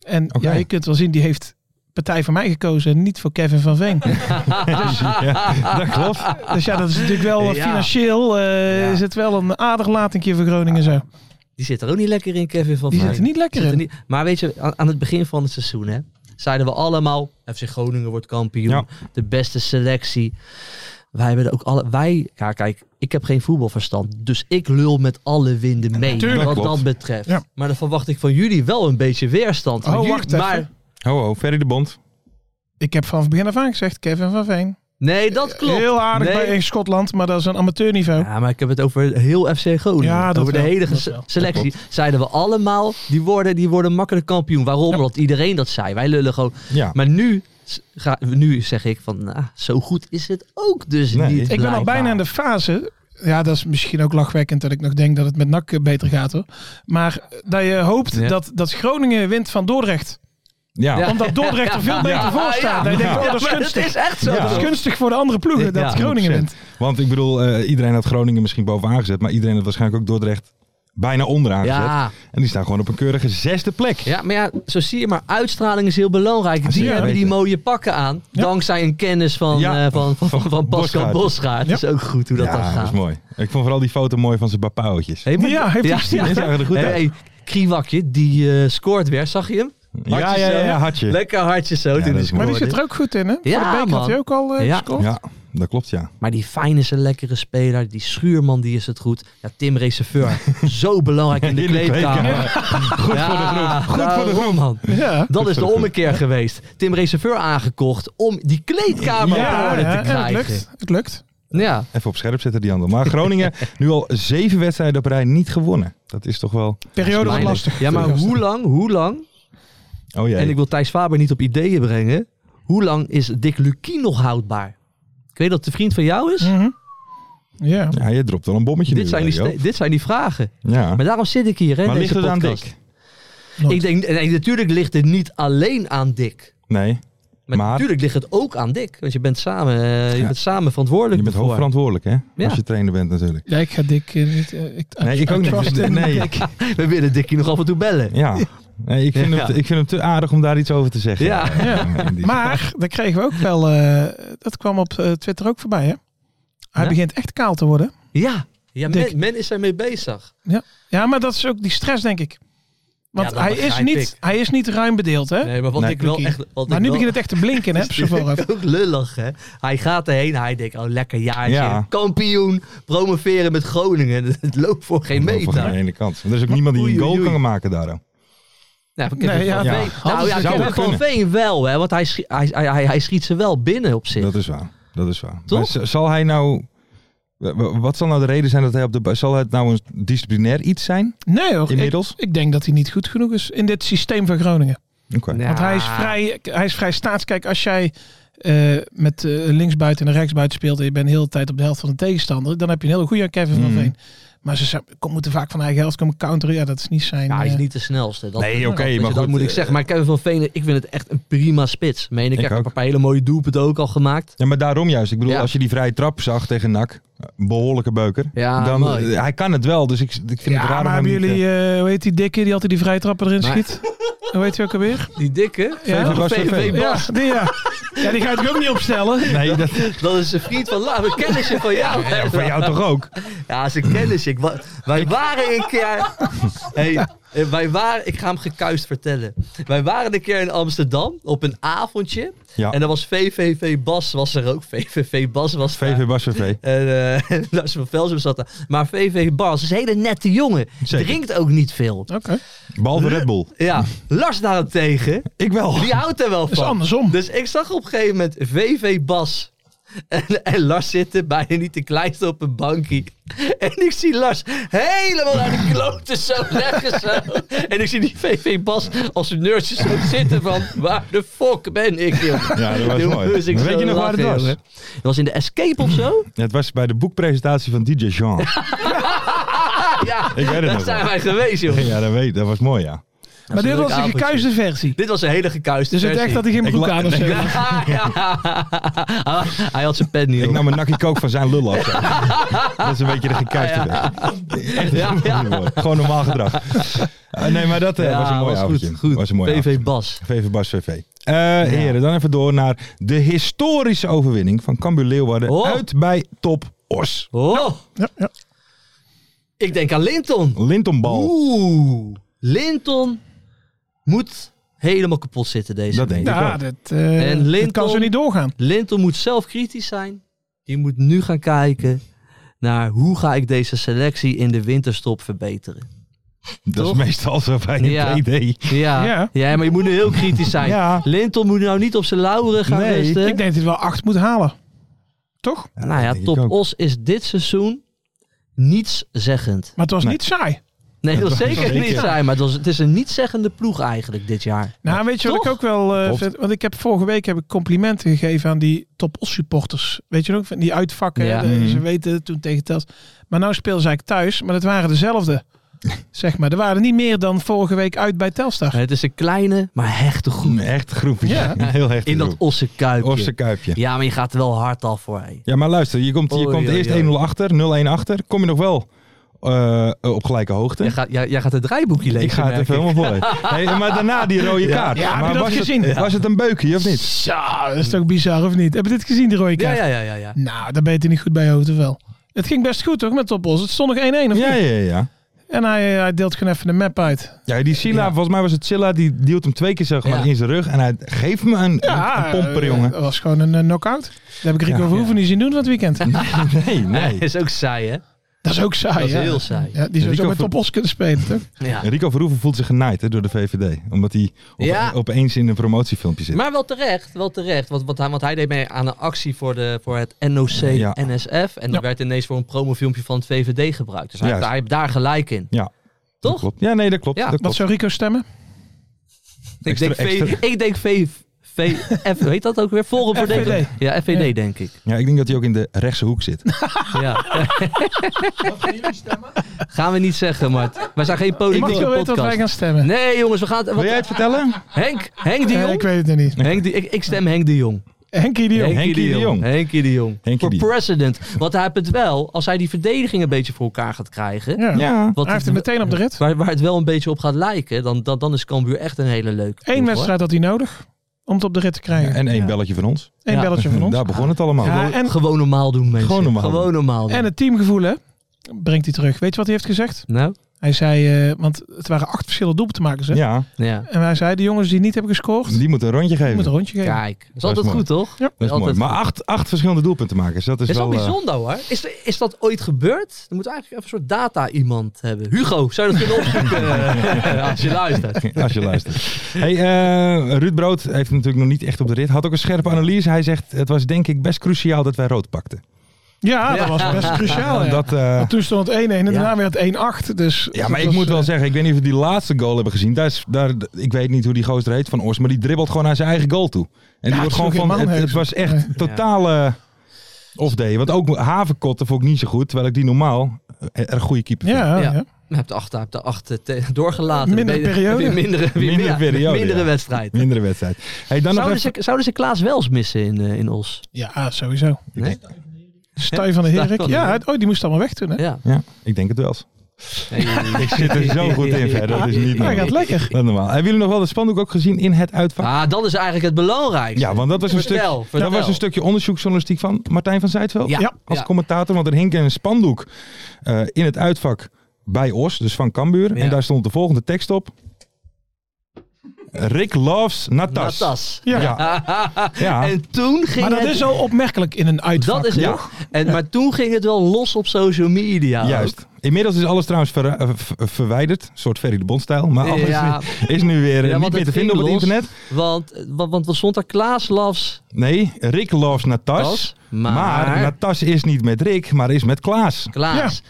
En ja, je kunt wel zien, die heeft partij voor mij gekozen en niet voor Kevin van Veen. ja, dat klopt. dus ja, dat is natuurlijk wel eh, Ja. financieel, eh, Ja. is het wel een aardig latingje voor Groningen zo. Die zit er ook niet lekker in, Kevin van Die Veen. zit er niet lekker er in. niet- Maar weet je, aan, aan het begin van het seizoen hè, zeiden we allemaal, FC Groningen wordt kampioen, Ja. de beste selectie. Wij hebben er ook alle, wij, ja kijk, ik heb geen voetbalverstand, dus ik lul met alle winden mee, Tuurlijk. wat Klopt. dat betreft. Ja. Maar dan verwacht ik van jullie wel een beetje weerstand. Oh, jullie- wacht even. maar, Ho, ho, Ferry de Bond. Ik heb vanaf het begin af aan gezegd, Kevin van Veen. Nee, dat klopt. Heel aardig Nee. bij in Schotland, maar dat is een amateurniveau. Ja, maar ik heb het over heel FC Groningen. Ja, dat over de hele dat se- wel. selectie. Zeiden we allemaal, die worden, die worden makkelijk kampioen. Waarom? Omdat iedereen dat zei. Wij lullen gewoon. Ja. Maar nu, ga, nu zeg ik van, nou, zo goed is het ook dus Nee. niet. Ik ben al bijna in de fase. Ja, dat is misschien ook lachwekkend dat ik nog denk dat het met NAC beter gaat hoor. Maar dat je hoopt Ja. dat, dat Groningen wint van Dordrecht. Ja. Ja. Omdat Dordrecht er veel beter Ja, voor staat. Denkt, oh, dat is gunstig. is echt zo. Ja. Dat is gunstig voor de andere ploegen Ja, dat Groningen 100%. wint. Want ik bedoel, eh, iedereen had Groningen misschien bovenaan gezet, maar iedereen had waarschijnlijk ook Dordrecht bijna onderaan gezet. Ja, En die staan gewoon op een keurige zesde plek. ja, maar ja, zo zie je maar. Uitstraling is heel belangrijk. Die zeker hebben die mooie pakken aan. Ja. Dankzij een kennis van, Ja, eh, van, van, van, van Pascal Bosgaard. Ja. Dat is ook goed hoe dat ja, dan dat gaat. is mooi. Ik vond vooral die foto mooi van zijn bapauwtjes. Hey, maar- Ja, heeft hij. Die zagen er goed Hey, uit. hey, Kriwakje, die eh, scoort weer. Zag je hem? Ja, Hartje ja, ja, ja, hartje. Lekker hartje zo. Ja, dat Maar die zit er ook goed in hè? Ja, Voor de beker man. had hij ook al eh, Ja. gescoord. Ja, dat klopt ja. Maar die Fijn is een lekkere speler. Die Schuurman die is het goed. Ja, Tim Reserveur. zo belangrijk in de In de kleedkamer. Goed ja, voor de groep. Goed voor de groep. man. Ja. Dat is de ommekeer geweest. Tim Reserveur aangekocht om die kleedkamer Ja, op orde ja, te en het krijgen. lukt. Het lukt. Ja, Even op scherp zetten die handel. Maar Groningen nu al zeven wedstrijden op rij niet gewonnen. Dat is toch wel... Periode Pijnlijk. lastig. Ja, maar hoe lang, hoe lang, Oh jee. en ik wil Thijs Faber niet op ideeën brengen, hoe lang is Dick Lukien nog houdbaar? Ik weet dat het een vriend van jou is. Mhm. Ja. Ja, je dropt wel een bommetje Dit nu. zijn, die ste- dit zijn die vragen. Ja. Maar daarom zit ik hier, hè, Maar ligt deze het aan podcast. Dick? Nooit. Ik denk, nee, natuurlijk ligt het niet alleen aan Dick. Nee, Maar, Maar- natuurlijk ligt het ook aan Dick. Want je bent samen, eh, je Ja. bent samen verantwoordelijk je bent ervoor. hoofdverantwoordelijk hè? Ja. Als je trainer bent natuurlijk. Ja, ik ga dik eh, niet... eh, ik, Nee, ik ook niet. trust in Nee. Dick. We willen Dickie nog af en toe bellen. Ja. Nee, ik, vind Ja. hem, ik vind hem te aardig om daar iets over te zeggen. Ja. Ja. Maar, dat kregen we ook wel... eh, dat kwam op eh, Twitter ook voorbij, hè? Hij Ja? begint echt kaal te worden. Ja, ja Dick. men, men is ermee bezig. Ja, maar dat is ook die stress, denk ik. Want Ja, hij, is niet, ik. hij is niet ruim bedeeld, hè? Nee, maar wat Nee. ik wel echt... Wat maar ik nu wel, begint het echt te blinken, hè? Ook lullig, hè? Hij gaat erheen, hij denkt, oh, lekker jaartje. Ja. Kampioen, promoveren met Groningen. Het loopt voor geen Voor meter. geen ene kant. Er is ook niemand die Oei, een goal oei, oei. kan maken daarom. Ja, van Kevin Nee, ja, van ja. Veen. Hadden Nou ja, Kevin wel van Veen wel, hè? Want hij, schi- hij, hij, hij, schiet ze wel binnen op zich. Dat is waar. Dat is waar. Toch? Maar zal hij nou... Wat zal nou de reden zijn dat hij op de... Zal het nou een disciplinair iets zijn? Nee hoor, ik, Inmiddels? ik denk dat hij niet goed genoeg is in dit systeem van Groningen. Oké. Ja. Want hij is vrij, hij is vrij staats. Kijk, als jij eh, met eh, linksbuiten en rechtsbuiten speelt en je bent de hele tijd op de helft van de tegenstander, dan heb je een hele goede Kevin van Mhm. Veen. Maar ze moeten vaak van eigen helft komen counteren. Ja, dat is niet zijn... Ja, hij is eh, niet de snelste. Dat, Nee, oké, weet je, maar dat goed, moet ik eh, zeggen. Maar Kevin van Veen, ik vind het echt een prima spits. Meen ik, Ik ik heb ook. een paar hele mooie doelpunten ook al gemaakt. Ja, maar daarom juist. Ik bedoel, Ja. als je die vrije trap zag tegen NAC, een behoorlijke beuker, Ja, dan mooi. eh, hij kan het wel. Dus ik, ik vind het ja, raar maar om hem hebben niet, jullie, eh, eh, hoe heet die dikke die altijd die vrije trappen erin Maar- schiet? Hoe heet hij ook alweer? Die dikke? Ja. Bas van VV Veen. Bas. Ja, die, ja. ja, die ga je ook niet opstellen. Nee, dat, Dat is een vriend van Lau. Een kennisje van jou. ja, van jou toch ook? Ja, is een kennisje. Ik wa- wij waren een keer... Hey, eh, wij waren... Ik ga hem gekuist vertellen. Wij waren een keer in Amsterdam op een avondje. Ja, En dan was VVV Bas was er ook. VVV Bas was daar. VV Bas VV. En eh Lars van Velsen zat daar. Maar VV Bas is een hele nette jongen. Zeker. Drinkt ook niet veel. Oké, Behalve Red Bull. Ja, Lars daarentegen, Ik wel. die houdt er wel dat is van. andersom. Dus ik zag op een gegeven moment VV Bas En, en Lars zit er bijna niet de kleinste op een bankje. En ik zie Lars helemaal naar de kloten zo leggen zo. En ik zie die VV Bas als een nerdje zo zitten van... Waar de fuck ben ik, joh? Ja, dat was Toen mooi. weet je nog waar het was? jongen. Dat was in de Escape of zo? Het was bij de boekpresentatie van DJ Jean. ja, Ik weet het daar nog zijn wel. wij geweest, joh. Ja, dat, weet, dat was mooi, ja. Maar dit was een gekuiste versie. Dit was een hele gekuiste Dus het versie. echt dat hij geen broek aan of zo. Ja, ja. Hij had zijn pen niet Ik nam een nakkie kook van zijn lul af. Dat is een beetje de gekuiste Ja. weg. Echt Ja. Gewoon normaal gedrag. Eh, nee, maar dat eh, Ja, was een mooi was avondje. Goed, goed. Was een mooi PV avondje. Bas. VV Bas VV. Eh, Heren, dan even door naar de historische overwinning van Cambuur Leeuwarden Oh. uit bij Top Os. Oh, Ja, ja. ik denk aan Linton. Lintonbal. Oeh. Linton moet helemaal kapot zitten deze Dat week. denk ik Ja, ook. dat, eh, En dat Linton- kan zo niet doorgaan. Linton moet zelf kritisch zijn. Die moet nu gaan kijken naar hoe ga ik deze selectie in de winterstop verbeteren. Dat is meestal zo bij een Ja. PD. Ja, Ja. ja. maar je moet nu heel kritisch zijn. Ja. Linton moet nou niet op zijn lauren gaan Nee, rusten. Ik denk dat hij wel acht moet halen. Toch? nou ja, Top. Os is dit seizoen nietszeggend. Maar het was Nee. niet saai. Nee, dat zeker zeker. niet zijn, maar het, was, het is een nietszeggende ploeg eigenlijk dit jaar. Nou, weet je wat ik ook wel eh, vind? Want ik heb vorige week heb ik complimenten gegeven aan die top os supporters. Weet je nog? Van die uitvakken. Ja. de- Mhm. Ze weten het toen tegen Tels. Maar nou spelen ze eigenlijk thuis. Maar het waren dezelfde. zeg maar. Er waren niet meer dan vorige week uit bij Telstar. Het is een kleine, maar hechte groep. Een echt groepje. Ja. Een heel hecht In dat Osse kuipje. Ja, maar je gaat er wel hard af voor. Hé. Ja, maar luister, je komt, je komt eerst oei. 1-0 achter, 0-1 achter. Kom je nog wel eh, op gelijke hoogte? Jij, gaat, jij, jij gaat het draaiboekje lezen. ik ga het even helemaal voor. Hey, maar daarna die rode Ja. kaart. Ja, heb je maar dat was, gezien? Het, was het een beukje of niet? Zo, dat is toch bizar of niet? Heb je dit gezien, de rode Ja, kaart? ja, ja, ja. ja. Nou, daar ben je er niet goed bij hoofd of wel. Het ging best goed toch met Top Os? Het stond nog 1-1 of Ja, niet? ja, ja. En hij, hij deelt gewoon even de map uit. Ja, die Silla, Ja. volgens mij was het Silla, die duwt hem twee keer zeg maar Ja. in zijn rug. En hij geeft me een, Ja, een pomper, eh, jongen. Dat was gewoon een eh, knock-out. Dat heb ik Rico Ja. Verhoeven niet zien doen van het weekend. Nee, nee. is ook saai, hè? Dat is ook saai, Dat is ja. heel saai. Ja, die zou Rico zo met Ver- Top Os kunnen spelen, toch? Ja. Rico Verhoeven voelt zich genaaid hè, door de VVD. Omdat hij op, Ja. opeens in een promotiefilmpje zit. Maar wel terecht, wel terecht. Want, want, hij, want hij deed mee aan een actie voor, de, voor het NOC Ja. NSF. En dat werd ineens voor een promofilmpje van het VVD gebruikt. Dus hij, hij heeft daar gelijk in. Ja. Toch? Ja, nee, dat klopt. Ja. dat Wat klopt. zou Rico stemmen? Ik Extra- denk, v, extra- ik denk v, F, weet dat ook weer? Forum voor FVD. Democratie. Ja, FVD Ja. denk ik. Ja, ik denk dat hij ook in de rechtse hoek zit. Ja. gaan we niet zeggen, Mart. Wij zijn geen Ik politieke wel weten wat wij podcast. gaan stemmen. Nee, jongens, we gaan... het- Wil jij het vertellen? Henk, Henk de Eh, Jong? ik weet het nog niet. Henk de, ik, ik stem Henk de Jong. Henkie de Jong. Henkie de Jong. Henkie de Jong. Voor president. Want hij heeft het wel, als hij die verdediging een beetje voor elkaar gaat krijgen. Ja. Ja. Wat Hij heeft het meteen op de rit. Waar, waar het wel een beetje op gaat lijken, dan, dan, dan is Cambuur echt een hele leuke ploeg, Eén wedstrijd had hij nodig om het op de rit te krijgen. En één Ja. belletje van ons. Eén Ja. belletje van ons. Daar begon het allemaal. Ja, en, Gewoon normaal doen, mensen. Gewoon normaal Gewoon doen. normaal doen. en het teamgevoel, hè, brengt hij terug. Weet je wat hij heeft gezegd? Nou, Hij zei, eh, want het waren acht verschillende doelpuntenmakers. Hè? Ja, ja. En hij zei, de jongens die niet hebben gescoord, die moeten een rondje die geven. moeten een rondje geven. Kijk, dat is Dat is altijd mooi. goed, toch? Ja. Dat is mooi. Maar acht, acht verschillende doelpuntenmakers, dat is is wel... wel eh, bijzonder hoor. Is, is dat ooit gebeurd? Dan moet eigenlijk even een soort data iemand hebben. Hugo, zou je dat kunnen opzoeken eh, als je luistert? Als je luistert. Hey, eh, Ruud Brood heeft natuurlijk nog niet echt op de rit. Had ook een scherpe analyse. Hij zegt, het was denk ik best cruciaal dat wij rood pakten. Ja, dat Ja. was best cruciaal. Ja. Dat, eh, toen stond het 1-1 en daarna werd het 1-8. Dus ja, maar ik was, moet wel eh, zeggen, ik weet niet of we die laatste goal hebben gezien. Daar is, daar, ik weet niet hoe die gozer heet van Ors, maar die dribbelt gewoon naar zijn eigen goal toe. En die wordt het gewoon van, man het, het was echt totale off-day. Want ook Havenkotten vond ik niet zo goed, terwijl ik die normaal eh, een goede keeper vind. Ja, Ja. ja. Je hebt de acht, hebt de doorgelaten. Mindere periode. Weer mindere, weer Mindere periode, Mindere ja. wedstrijd. Mindere wedstrijd. Hey, dan nog Zouden even... ze, zouden ze Klaas Wels missen in, in Os? ja, sowieso. Nee? Stuy van de Herik. Ja, oh, die moest allemaal weg toen. Hè? Ja. Ja, ik denk het wel. Ik zit er zo goed in verder. Dat is niet Hij normaal. gaat lekker. Dat normaal. Hebben jullie nog wel de spandoek ook gezien in het uitvak? Ah, dat is eigenlijk het belangrijkste. Ja, want dat was een, stuk, Vertel, dat was een stukje onderzoeksjournalistiek van Martijn van Zijtveld. Ja. Ja. Als Ja. commentator, want er hing een spandoek eh, in het uitvak bij Os, dus van Cambuur. Ja. En daar stond de volgende tekst op. Rick loves Natas. Natas. Ja. Ja. Ja. En toen ging Maar dat het... is al opmerkelijk in een uitvak. Dat is het. toch? En, maar toen ging het wel los op social media. ook. Juist. Inmiddels is alles trouwens ver- eh, v- verwijderd. Een soort Ferry de Bond-stijl. Maar alles Ja. is nu weer eh, Ja, niet meer te vinden op het los. internet. Want, want, want wat stond er? Klaas loves Nee, Rick loves Natas. Tas, Maar, maar, Natas is niet met Rick, maar is met Klaas. Klaas.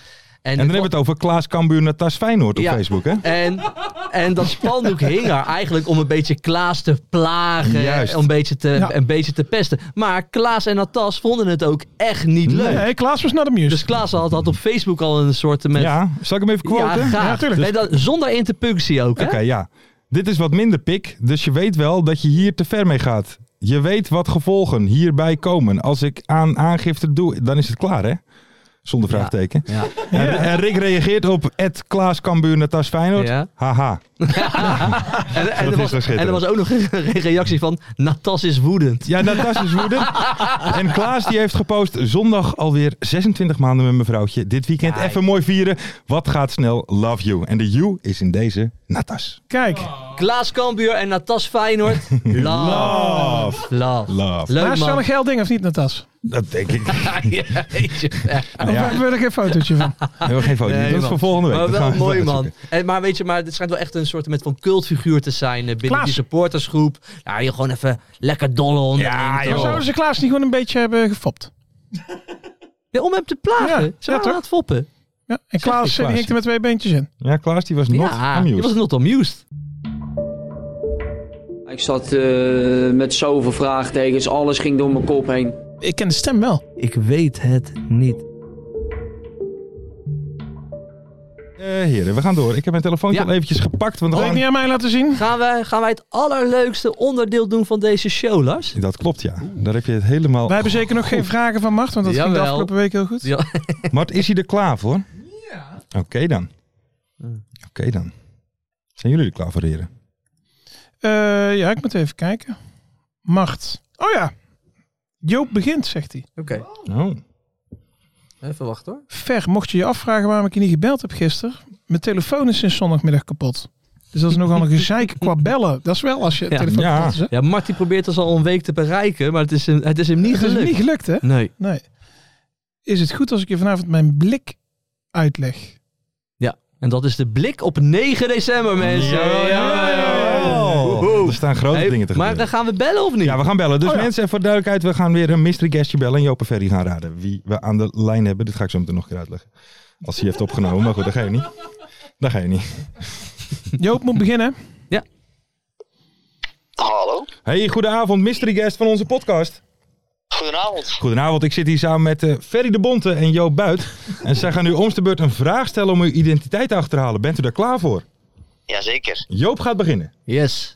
En dan hebben we het over Klaas Cambuur Natas Feyenoord op Ja. Facebook, hè? En, en dat spandoek hing er eigenlijk om een beetje Klaas te plagen. Juist. Om een beetje te, Ja. een beetje te pesten. Maar Klaas en Natas vonden het ook echt niet leuk. Nee, Klaas was not amused. Dus Klaas had, had op Facebook al een soort met... Ja, zal ik hem even Ja, quoten? graag. Ja, tuurlijk. Nee, dat, zonder interpunctie ook? Oké, ja. Dit is wat minder pik, dus je weet wel dat je hier te ver mee gaat. Je weet wat gevolgen hierbij komen. Als ik aan aangifte doe, dan is het klaar, hè? Zonder vraagteken. Ja. En, en Rick reageert op Ed Klaas Cambuur Natas Feyenoord. Haha. En, en, er was, en er ook nog een reactie van... Natas is woedend. Ja, Natas is woedend. En Klaas die heeft gepost zondag alweer 26 maanden met mijn vrouwtje. Dit weekend even mooi vieren. Wat gaat snel? Love you. En de you is in deze Natas. Kijk, Klaas Kambuur en Natas Feyenoord. Love. Love. Love. Love. Leuk wel man. een geil ding of niet, Natas? Dat denk ik. Nou ja, hebben we er geen fotootje van? we hebben geen foto. Nee, dat is voor volgende week. Maar wel mooi man. En, maar weet je, maar dit schijnt wel echt een soort met van cultfiguur te zijn eh, binnen Klaas. die supportersgroep. Ja, je gewoon even lekker dollen onderling. Ja, joh. Zouden ze Klaas niet gewoon een beetje hebben gefopt? Ja, om hem te plagen. Ja, Ze ja, waren aan het foppen. Ja, en Klaas, Klaas. die hing er met twee beentjes in. Ja, Klaas die was not ja, amused. je was not amused. Ik zat eh, met zoveel vraagtekens, alles ging door mijn kop heen. Ik ken de stem wel. Ik weet het niet. Eh, heren, we gaan door. Ik heb mijn telefoontje Ja. al eventjes gepakt. Want Wil je niet aan mij laten zien? Gaan wij, gaan wij het allerleukste onderdeel doen van deze show, Lars? Dat klopt, ja. Daar heb je het helemaal... Wij hebben zeker nog geen vragen van Mart, want dat ging de Jawel. afgelopen week heel goed. Ja. Mart, is hij er klaar voor? Ja. Oké dan. Oké dan. Zijn jullie er klaar voor, heren? Eh, ja, ik moet even kijken. Mart. Oh ja. Joop begint, zegt hij. Oké, Oh. Even wachten hoor. Ver, mocht je je afvragen waarom ik je niet gebeld heb gisteren. Mijn telefoon is sinds zondagmiddag kapot. Dus dat is nogal een gezeik qua bellen. Dat is wel als je Ja. telefoon Ja. kapot is. Hè? Ja, Marty probeert ons al een week te bereiken, maar het is hem, het is hem niet Het is gelukt. niet gelukt, hè? Nee. Nee. Is het goed als ik je vanavond mijn blik uitleg? En dat is de blik op 9 december, mensen. Er staan grote Hey, dingen te maar gebeuren. dan gaan we bellen of niet? Ja, we gaan bellen. Dus Oh ja. mensen, voor de duidelijkheid. We gaan weer een mystery guestje bellen. En Joop en Ferry gaan raden wie we aan de lijn hebben. Dit ga ik zo meteen nog een keer uitleggen. Als hij heeft opgenomen. Maar goed, dat ga je niet. Dat ga je niet. Joop moet beginnen. Hallo, Hey, goedenavond. Mystery guest van onze podcast. goedenavond. Goedenavond. Ik zit hier samen met eh, Ferry de Bonte en Joop Buit. En zij gaan nu om de beurt een vraag stellen om uw identiteit te achterhalen. Bent u daar klaar voor? Jazeker. Joop gaat beginnen. Yes.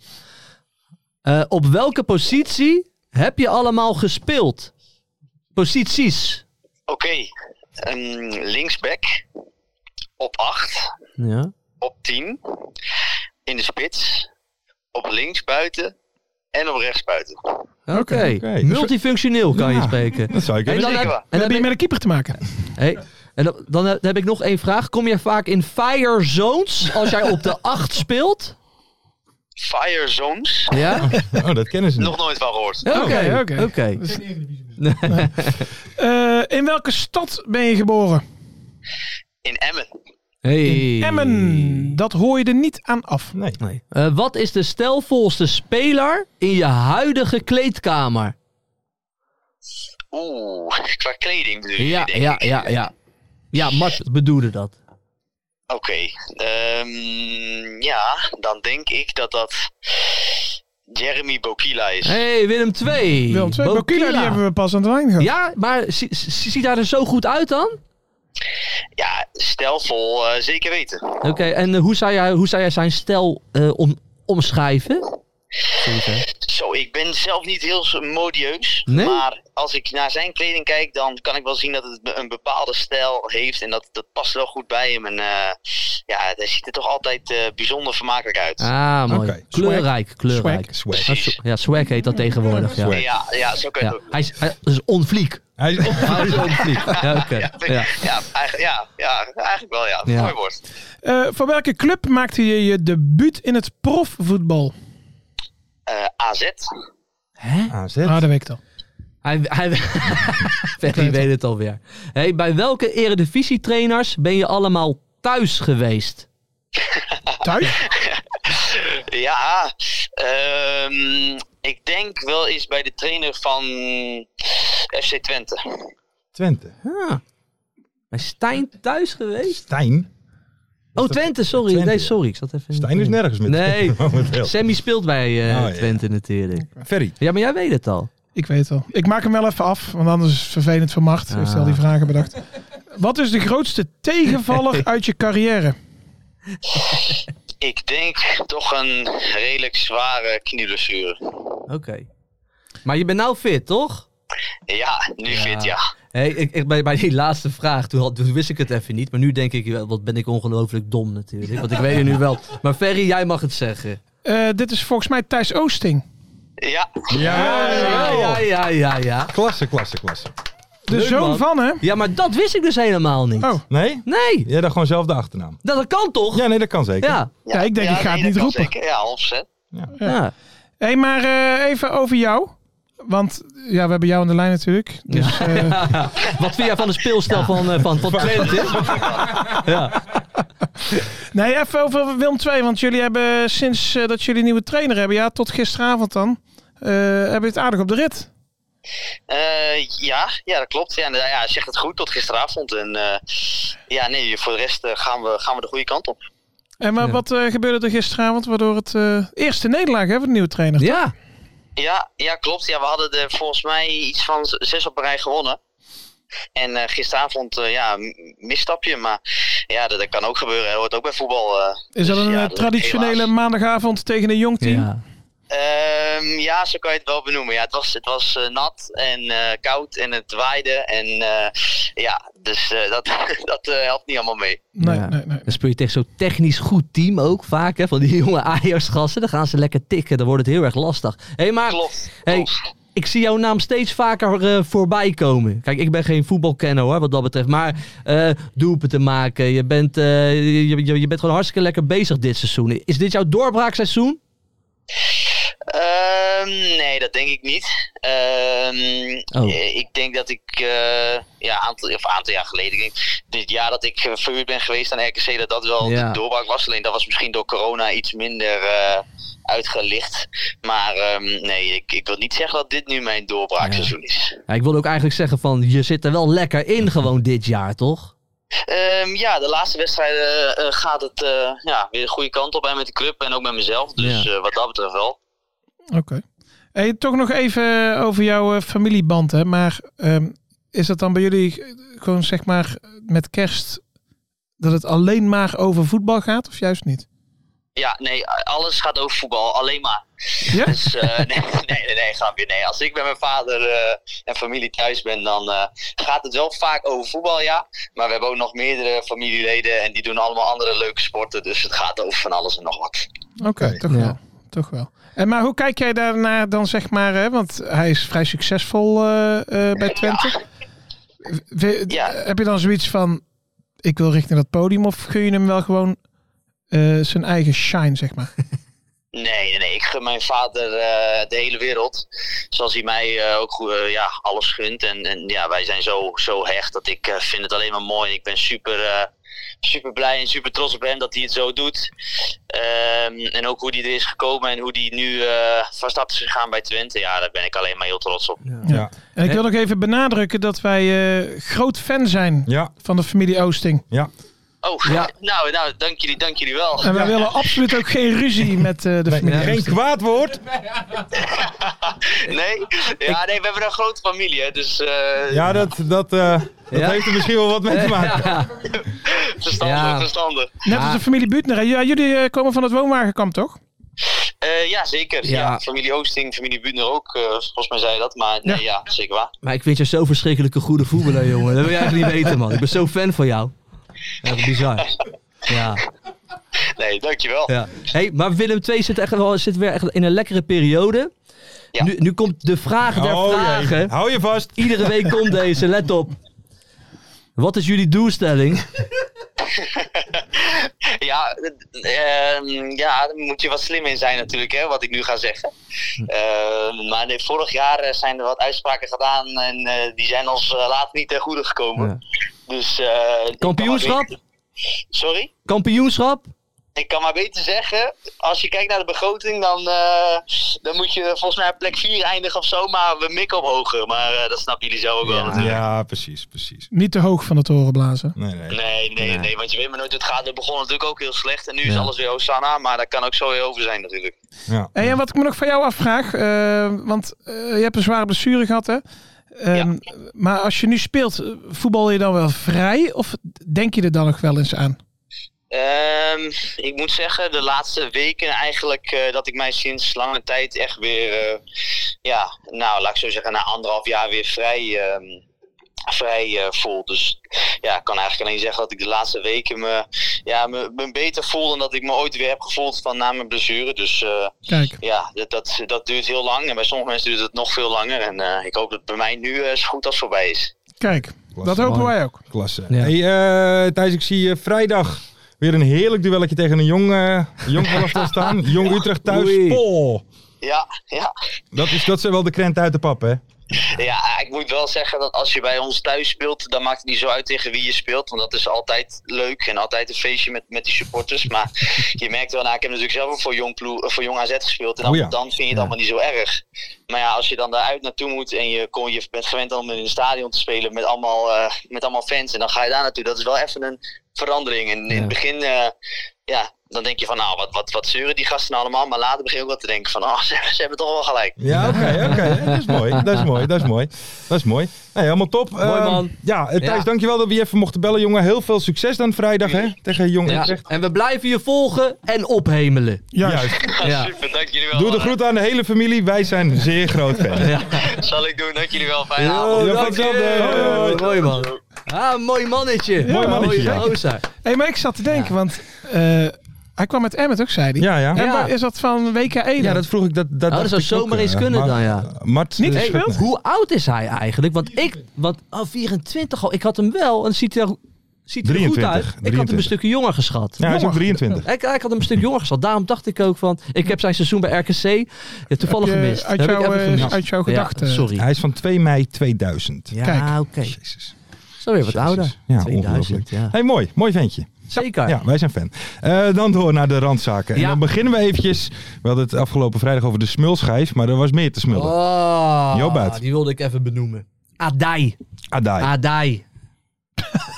Eh, op welke positie heb je allemaal gespeeld? Posities. Oké, ehm, linksback op 8, Ja. op 10, in de spits, op links buiten en op rechts buiten. Oké. oké. Multifunctioneel kan je spreken. Dat zou ik dan, heb, en dan, heb je met ik, een keeper te maken? hey, en dan, dan heb heb ik nog één vraag. Kom je vaak in fire zones als jij op de 8 speelt? Fire Zones, Ja? Oh, dat kennen ze niet. nog nooit van gehoord. Oké, Oké, oké. oké. Eh, in welke stad ben je geboren? In Emmen, Hey. In Emmen. Dat hoor je er niet aan af. Nee. Nee. Eh, wat is de stelvolste speler in je huidige kleedkamer? oeh, qua kleding bedoel je, Ja, denk ja, ik. ja, ja. Ja, Mart bedoelde dat. Oké, ehm, ja, dan denk ik dat dat Jeremy Bokila is. hey, Willem 2. Willem II. Bokila, die hebben we pas aan de lijn gehad. Ja, maar zie- zie- ziet daar er zo goed uit dan? Ja, stelvol, eh, zeker weten. Oké, en eh, hoe, zou jij, hoe zou jij zijn stijl eh, om, omschrijven? Zo, ik ben zelf niet heel modieus. Nee? Maar als ik naar zijn kleding kijk, dan kan ik wel zien dat het een bepaalde stijl heeft. En dat, dat past wel goed bij hem. En eh, ja, hij ziet er toch altijd eh, bijzonder vermakelijk uit. Ah, mooi. Kleurrijk, kleurrijk. Swag. Ah, sw- Ja, swag heet dat tegenwoordig. Ja, Ja, ja, zo kun je ja. het ook. Hij, is, hij is onvliek. Hij is onvliek. Ja, oké. Ja, Ja. ja, eigenlijk, ja, ja, eigenlijk wel, ja. Ja. Mooi woord. Eh, voor welke club maakte je je debuut in het profvoetbal? AZ. AZ. Ah, dat weet ik dan. Hij, hij, Ferry weet het alweer. Hey, bij welke eredivisie-trainers ben je allemaal thuis geweest? Thuis? Ja, ehm, ik denk wel eens bij de trainer van FC Twente. Twente. Ah. Bij Stijn thuis geweest? Stijn? Oh, Twente, sorry. Twente, nee, sorry. Ik zat even... Stijn is nergens met Nee. Sammy speelt bij eh, Oh, ja. Twente natuurlijk. Ferry. Ja, maar jij weet het al. Ik weet het al. Ik maak hem wel even af, want anders is het vervelend. Heeft hij al die Ah. vragen bedacht. Wat is de grootste tegenvaller uit je carrière? Ik denk toch een redelijk zware knieblessure. Oké. Maar je bent nou fit, toch? Ja, nu fit, ja. Hey, ik, ik, bij, bij die laatste vraag, toen, had, toen wist ik het even niet. Maar nu denk ik, wel, wat ben ik ongelooflijk dom natuurlijk. Want ik weet het nu wel. Maar Ferry, jij mag het zeggen. Eh, dit is volgens mij Thijs Oosting. Ja. Ja, Ja, ja, ja, ja. ja. Klasse, klasse, klasse. De Leuk, zoon man. van, hè? Ja, maar dat wist ik dus helemaal niet. Oh. Nee? Nee, Jij dacht gewoon zelf de achternaam. dat, dat kan toch? Ja, nee, dat kan zeker. Ja. Ja, ik denk, ik ga het niet roepen. Zeker. Ja, 100%. ja. Hé, hey, maar eh, even over jou. Want ja, we hebben jou aan de lijn natuurlijk. Dus, eh, Wat vind jij van de speelstijl van, eh, van, van Twente? ja. nee, even over Willem II. Want jullie hebben sinds eh, dat jullie nieuwe trainer hebben, ja, tot gisteravond dan, eh hebben je het aardig op de rit. Eh, ja, ja, dat klopt. Ja, nou ja, zegt het goed tot gisteravond. En eh, ja, nee, voor de rest gaan, we, gaan we de goede kant op. En maar Ja. wat eh, gebeurde er gisteravond waardoor het eh, eerste nederlaag voor de nieuwe trainer? ja. Ja, ja, klopt. Ja, we hadden er volgens mij iets van zes op een rij gewonnen. En eh, gisteravond, eh, ja, misstapje. Maar ja, dat, dat kan ook gebeuren. Dat hoort ook bij voetbal. eh. Is dat Dus een ja, dat is traditionele maandagavond tegen een jong team? ja. Ehm, ja, zo kan je het wel benoemen. Ja, het was, het was eh, nat en eh, koud en het waaide. En eh, ja, dus eh, dat, dat helpt niet allemaal mee. Nee, Ja. nee, nee. Dan speel je tegen zo'n technisch goed team ook vaak. Hè, van die jonge Ajax-gassen. Dan gaan ze lekker tikken. Dan wordt het heel erg lastig. Hé, hey, maar Klopt. Hey, klopt. ik zie jouw naam steeds vaker eh, voorbij komen. Kijk, ik ben geen voetbalkenner hoor, wat dat betreft. Maar eh doelpunten te maken. Je bent, eh, je, je, je bent gewoon hartstikke lekker bezig dit seizoen. Is dit jouw doorbraakseizoen? Ehm, nee, dat denk ik niet. Ehm, Oh. eh, Ik denk dat ik, eh ja, aantal, of aantal jaar geleden, denk, dit jaar dat ik eh, verhuurd ben geweest aan RKC, dat dat wel Ja. de doorbraak was. Alleen dat was misschien door corona iets minder uitgelicht. Maar ehm, nee, ik, ik wil niet zeggen dat dit nu mijn doorbraakseizoen is. Ja, ik wilde ook eigenlijk zeggen van, je zit er wel lekker in gewoon dit jaar, toch? Ja, de laatste wedstrijden gaat het ja, weer de goede kant op. En met de club en ook met mezelf. Dus Ja. wat dat betreft wel. Oké. Hey, toch nog even over jouw eh, familieband, hè? Maar ehm, is dat dan bij jullie gewoon zeg maar met kerst dat het alleen maar over voetbal gaat of juist niet? Ja, nee, alles gaat over voetbal, alleen maar. Ja? Dus eh, nee, nee, nee, nee, grapje. Nee, als ik met mijn vader eh, en familie thuis ben, dan eh, gaat het wel vaak over voetbal, ja. Maar we hebben ook nog meerdere familieleden en die doen allemaal andere leuke sporten. Dus het gaat over van alles en nog wat. Oké, toch Ja. wel. Toch wel. En maar hoe kijk jij daarnaar dan zeg maar, hè? want hij is vrij succesvol eh, eh, bij Twente. We- Ja. Heb je dan zoiets van, ik wil richting dat podium of gun je hem wel gewoon eh, zijn eigen shine, zeg maar? Nee, nee, nee. Ik gun mijn vader eh, de hele wereld. Zoals hij mij eh, ook goed, ja, alles gunt. En, en ja, wij zijn zo, zo hecht dat ik eh, vind het alleen maar mooi. Ik ben super, eh, super blij en super trots op hem dat hij het zo doet. Ehm, en ook hoe hij er is gekomen en hoe hij nu eh, van start is gegaan bij Twente. Ja, daar ben ik alleen maar heel trots op. Ja. En ik wil nog even benadrukken dat wij eh, groot fan zijn Ja. van de familie Oosting. Ja. Oh, Ja. nou, nou dank, jullie, dank jullie wel. En wij willen absoluut ook geen ruzie met eh, de Nee, familie geen kwaad woord. Nee? Ja, nee, we hebben een grote familie, hè, dus eh, Ja, dat, dat, eh, dat heeft er misschien wel wat mee te maken. Ja. verstandig, Ja. verstandig. Net als de familie Buutner. hè? Ja, jullie komen van het woonwagenkamp, toch? Eh, ja, zeker. Ja. Ja. Familie Oosting, familie Buutner ook. volgens mij zei je dat. Maar nee, ja. zeker waar. Maar ik vind je zo verschrikkelijke goede voetballer, jongen. Dat wil je eigenlijk niet weten, man. Ik ben zo fan van jou. Ja, dat is bizar. Ja. Nee, dankjewel. ja. Hey, maar Willem II zit, echt wel, zit weer echt in een lekkere periode. Ja. Nu, nu komt de vraag der Oh, jee. vragen. Hou je vast. Iedere week komt deze, let op. Wat is jullie doelstelling? Ja, eh, ehm, ja, daar moet je wat slim in zijn natuurlijk, hè, wat ik nu ga zeggen. Eh, maar nee, vorig jaar eh, zijn er wat uitspraken gedaan en eh, die zijn ons eh, later niet ten goede gekomen. Dus, maar Kampioenschap? Sorry? Kampioenschap? Ik kan maar beter zeggen, als je kijkt naar de begroting, dan, eh, dan moet je volgens mij op plek 4 eindigen of zo, maar we mikken op hoger. Maar eh, dat snappen jullie zelf ook wel natuurlijk. Ja, precies, precies. Niet te hoog van de toren blazen. Nee, nee. Nee, nee, nee, want je weet maar nooit hoe het gaat. Het begon natuurlijk ook heel slecht en nu is alles weer Hosanna, maar dat kan ook zo weer over zijn natuurlijk. Ja. Hey, en wat ik me nog van jou afvraag, eh, want eh, je hebt een zware blessure gehad hè? Ehm, Maar als je nu speelt, voetbal je dan wel vrij of denk je er dan nog wel eens aan? Ehm, ik moet zeggen, de laatste weken eigenlijk eh, dat ik mij sinds lange tijd echt weer, eh, ja, nou laat ik zo zeggen, na anderhalf jaar weer vrij, ehm, vrij eh, voel. Dus ja, ik kan eigenlijk alleen zeggen dat ik de laatste weken me, ja, me, me beter voel dan dat ik me ooit weer heb gevoeld van na mijn blessure. Dus eh, Kijk. ja, dat, dat, dat duurt heel lang en bij sommige mensen duurt het nog veel langer. En eh, ik hoop dat het bij mij nu eh, zo goed als voorbij is. Kijk, dat hopen wij ook. Klasse. Hey, eh, Thijs, ik zie je vrijdag weer een heerlijk duelletje tegen een jong, eh jong staan. Jong Utrecht thuis. Oei. Ja, ja. Dat is, dat is wel de krent uit de pap, hè? Ja, ik moet wel zeggen dat als je bij ons thuis speelt, dan maakt het niet zo uit tegen wie je speelt. Want dat is altijd leuk en altijd een feestje met, met die supporters. Maar je merkt wel, nou, ik heb natuurlijk zelf ook voor Jong, Ploe, voor jong AZ gespeeld. En dan, Oh ja. dan vind je het allemaal niet zo erg. Maar ja, als je dan daaruit naartoe moet en je, kon, je bent gewend om in een stadion te spelen met allemaal, eh, met allemaal fans. En dan ga je daar naartoe. Dat is wel even een verandering. En in het begin, eh, ja, dan denk je van, nou, wat, wat, wat zeuren die gasten nou allemaal? Maar later begin je ook wel te denken van, oh, ze, ze hebben toch wel gelijk. Ja, oké, oké. Dat is mooi. Dat is mooi. Dat is mooi. Dat is mooi. Nee, helemaal top. Mooi, Ehm, man. Ja, eh, Thijs, Ja. dankjewel dat we je even mochten bellen, jongen. Heel veel succes dan vrijdag, hè? Tegen Jong Ja. Utrecht. En we blijven je volgen en ophemelen. Juist. Ja. Super, dank jullie wel. Doe de groet aan de hele familie. Wij zijn zeer groot fan. Zal ik doen, dank jullie wel. Fijne Yo, avond. Ja, dank je. Mooi man. Ah, mooi mannetje. Mooi mannetje, gozer. Hey, maar ik zat te denken, want eh, hij kwam met Emmet ook, zei hij. Ja, ja. En waar is dat van WK1 dan? Ja, dat vroeg ik. Dat, dat dat dacht zou ik zomaar ook, eens eh, kunnen dan, ja. Mart, Niet eh. Hoe oud is hij eigenlijk? Want ik, want oh, 24 al. Ik had hem wel en ziet er, ziet er goed 23, uit. Ik had hem 23. een stukje jonger geschat. Ja, hij is ook 23. Ik, ik had hem een stuk jonger geschat. Daarom dacht ik ook van. Ik heb zijn seizoen bij RKC ja, toevallig Heb je gemist. uit Heb ik eh, gemist. uit jouw Ja, gedachten. sorry. Hij is van 2 mei 2000. Ja, oké. Jezus. Zo weer wat Jezus. ouder. Ja, 2000, ongelooflijk. ja. Hey, mooi. Mooi ventje. Zeker. Ja, wij zijn fan. Eh, dan door naar de randzaken. En dan beginnen we eventjes. We hadden het afgelopen vrijdag over de smulschijf, maar er was meer te smullen. Oh, die wilde ik even benoemen. Adai. Adai. Adai.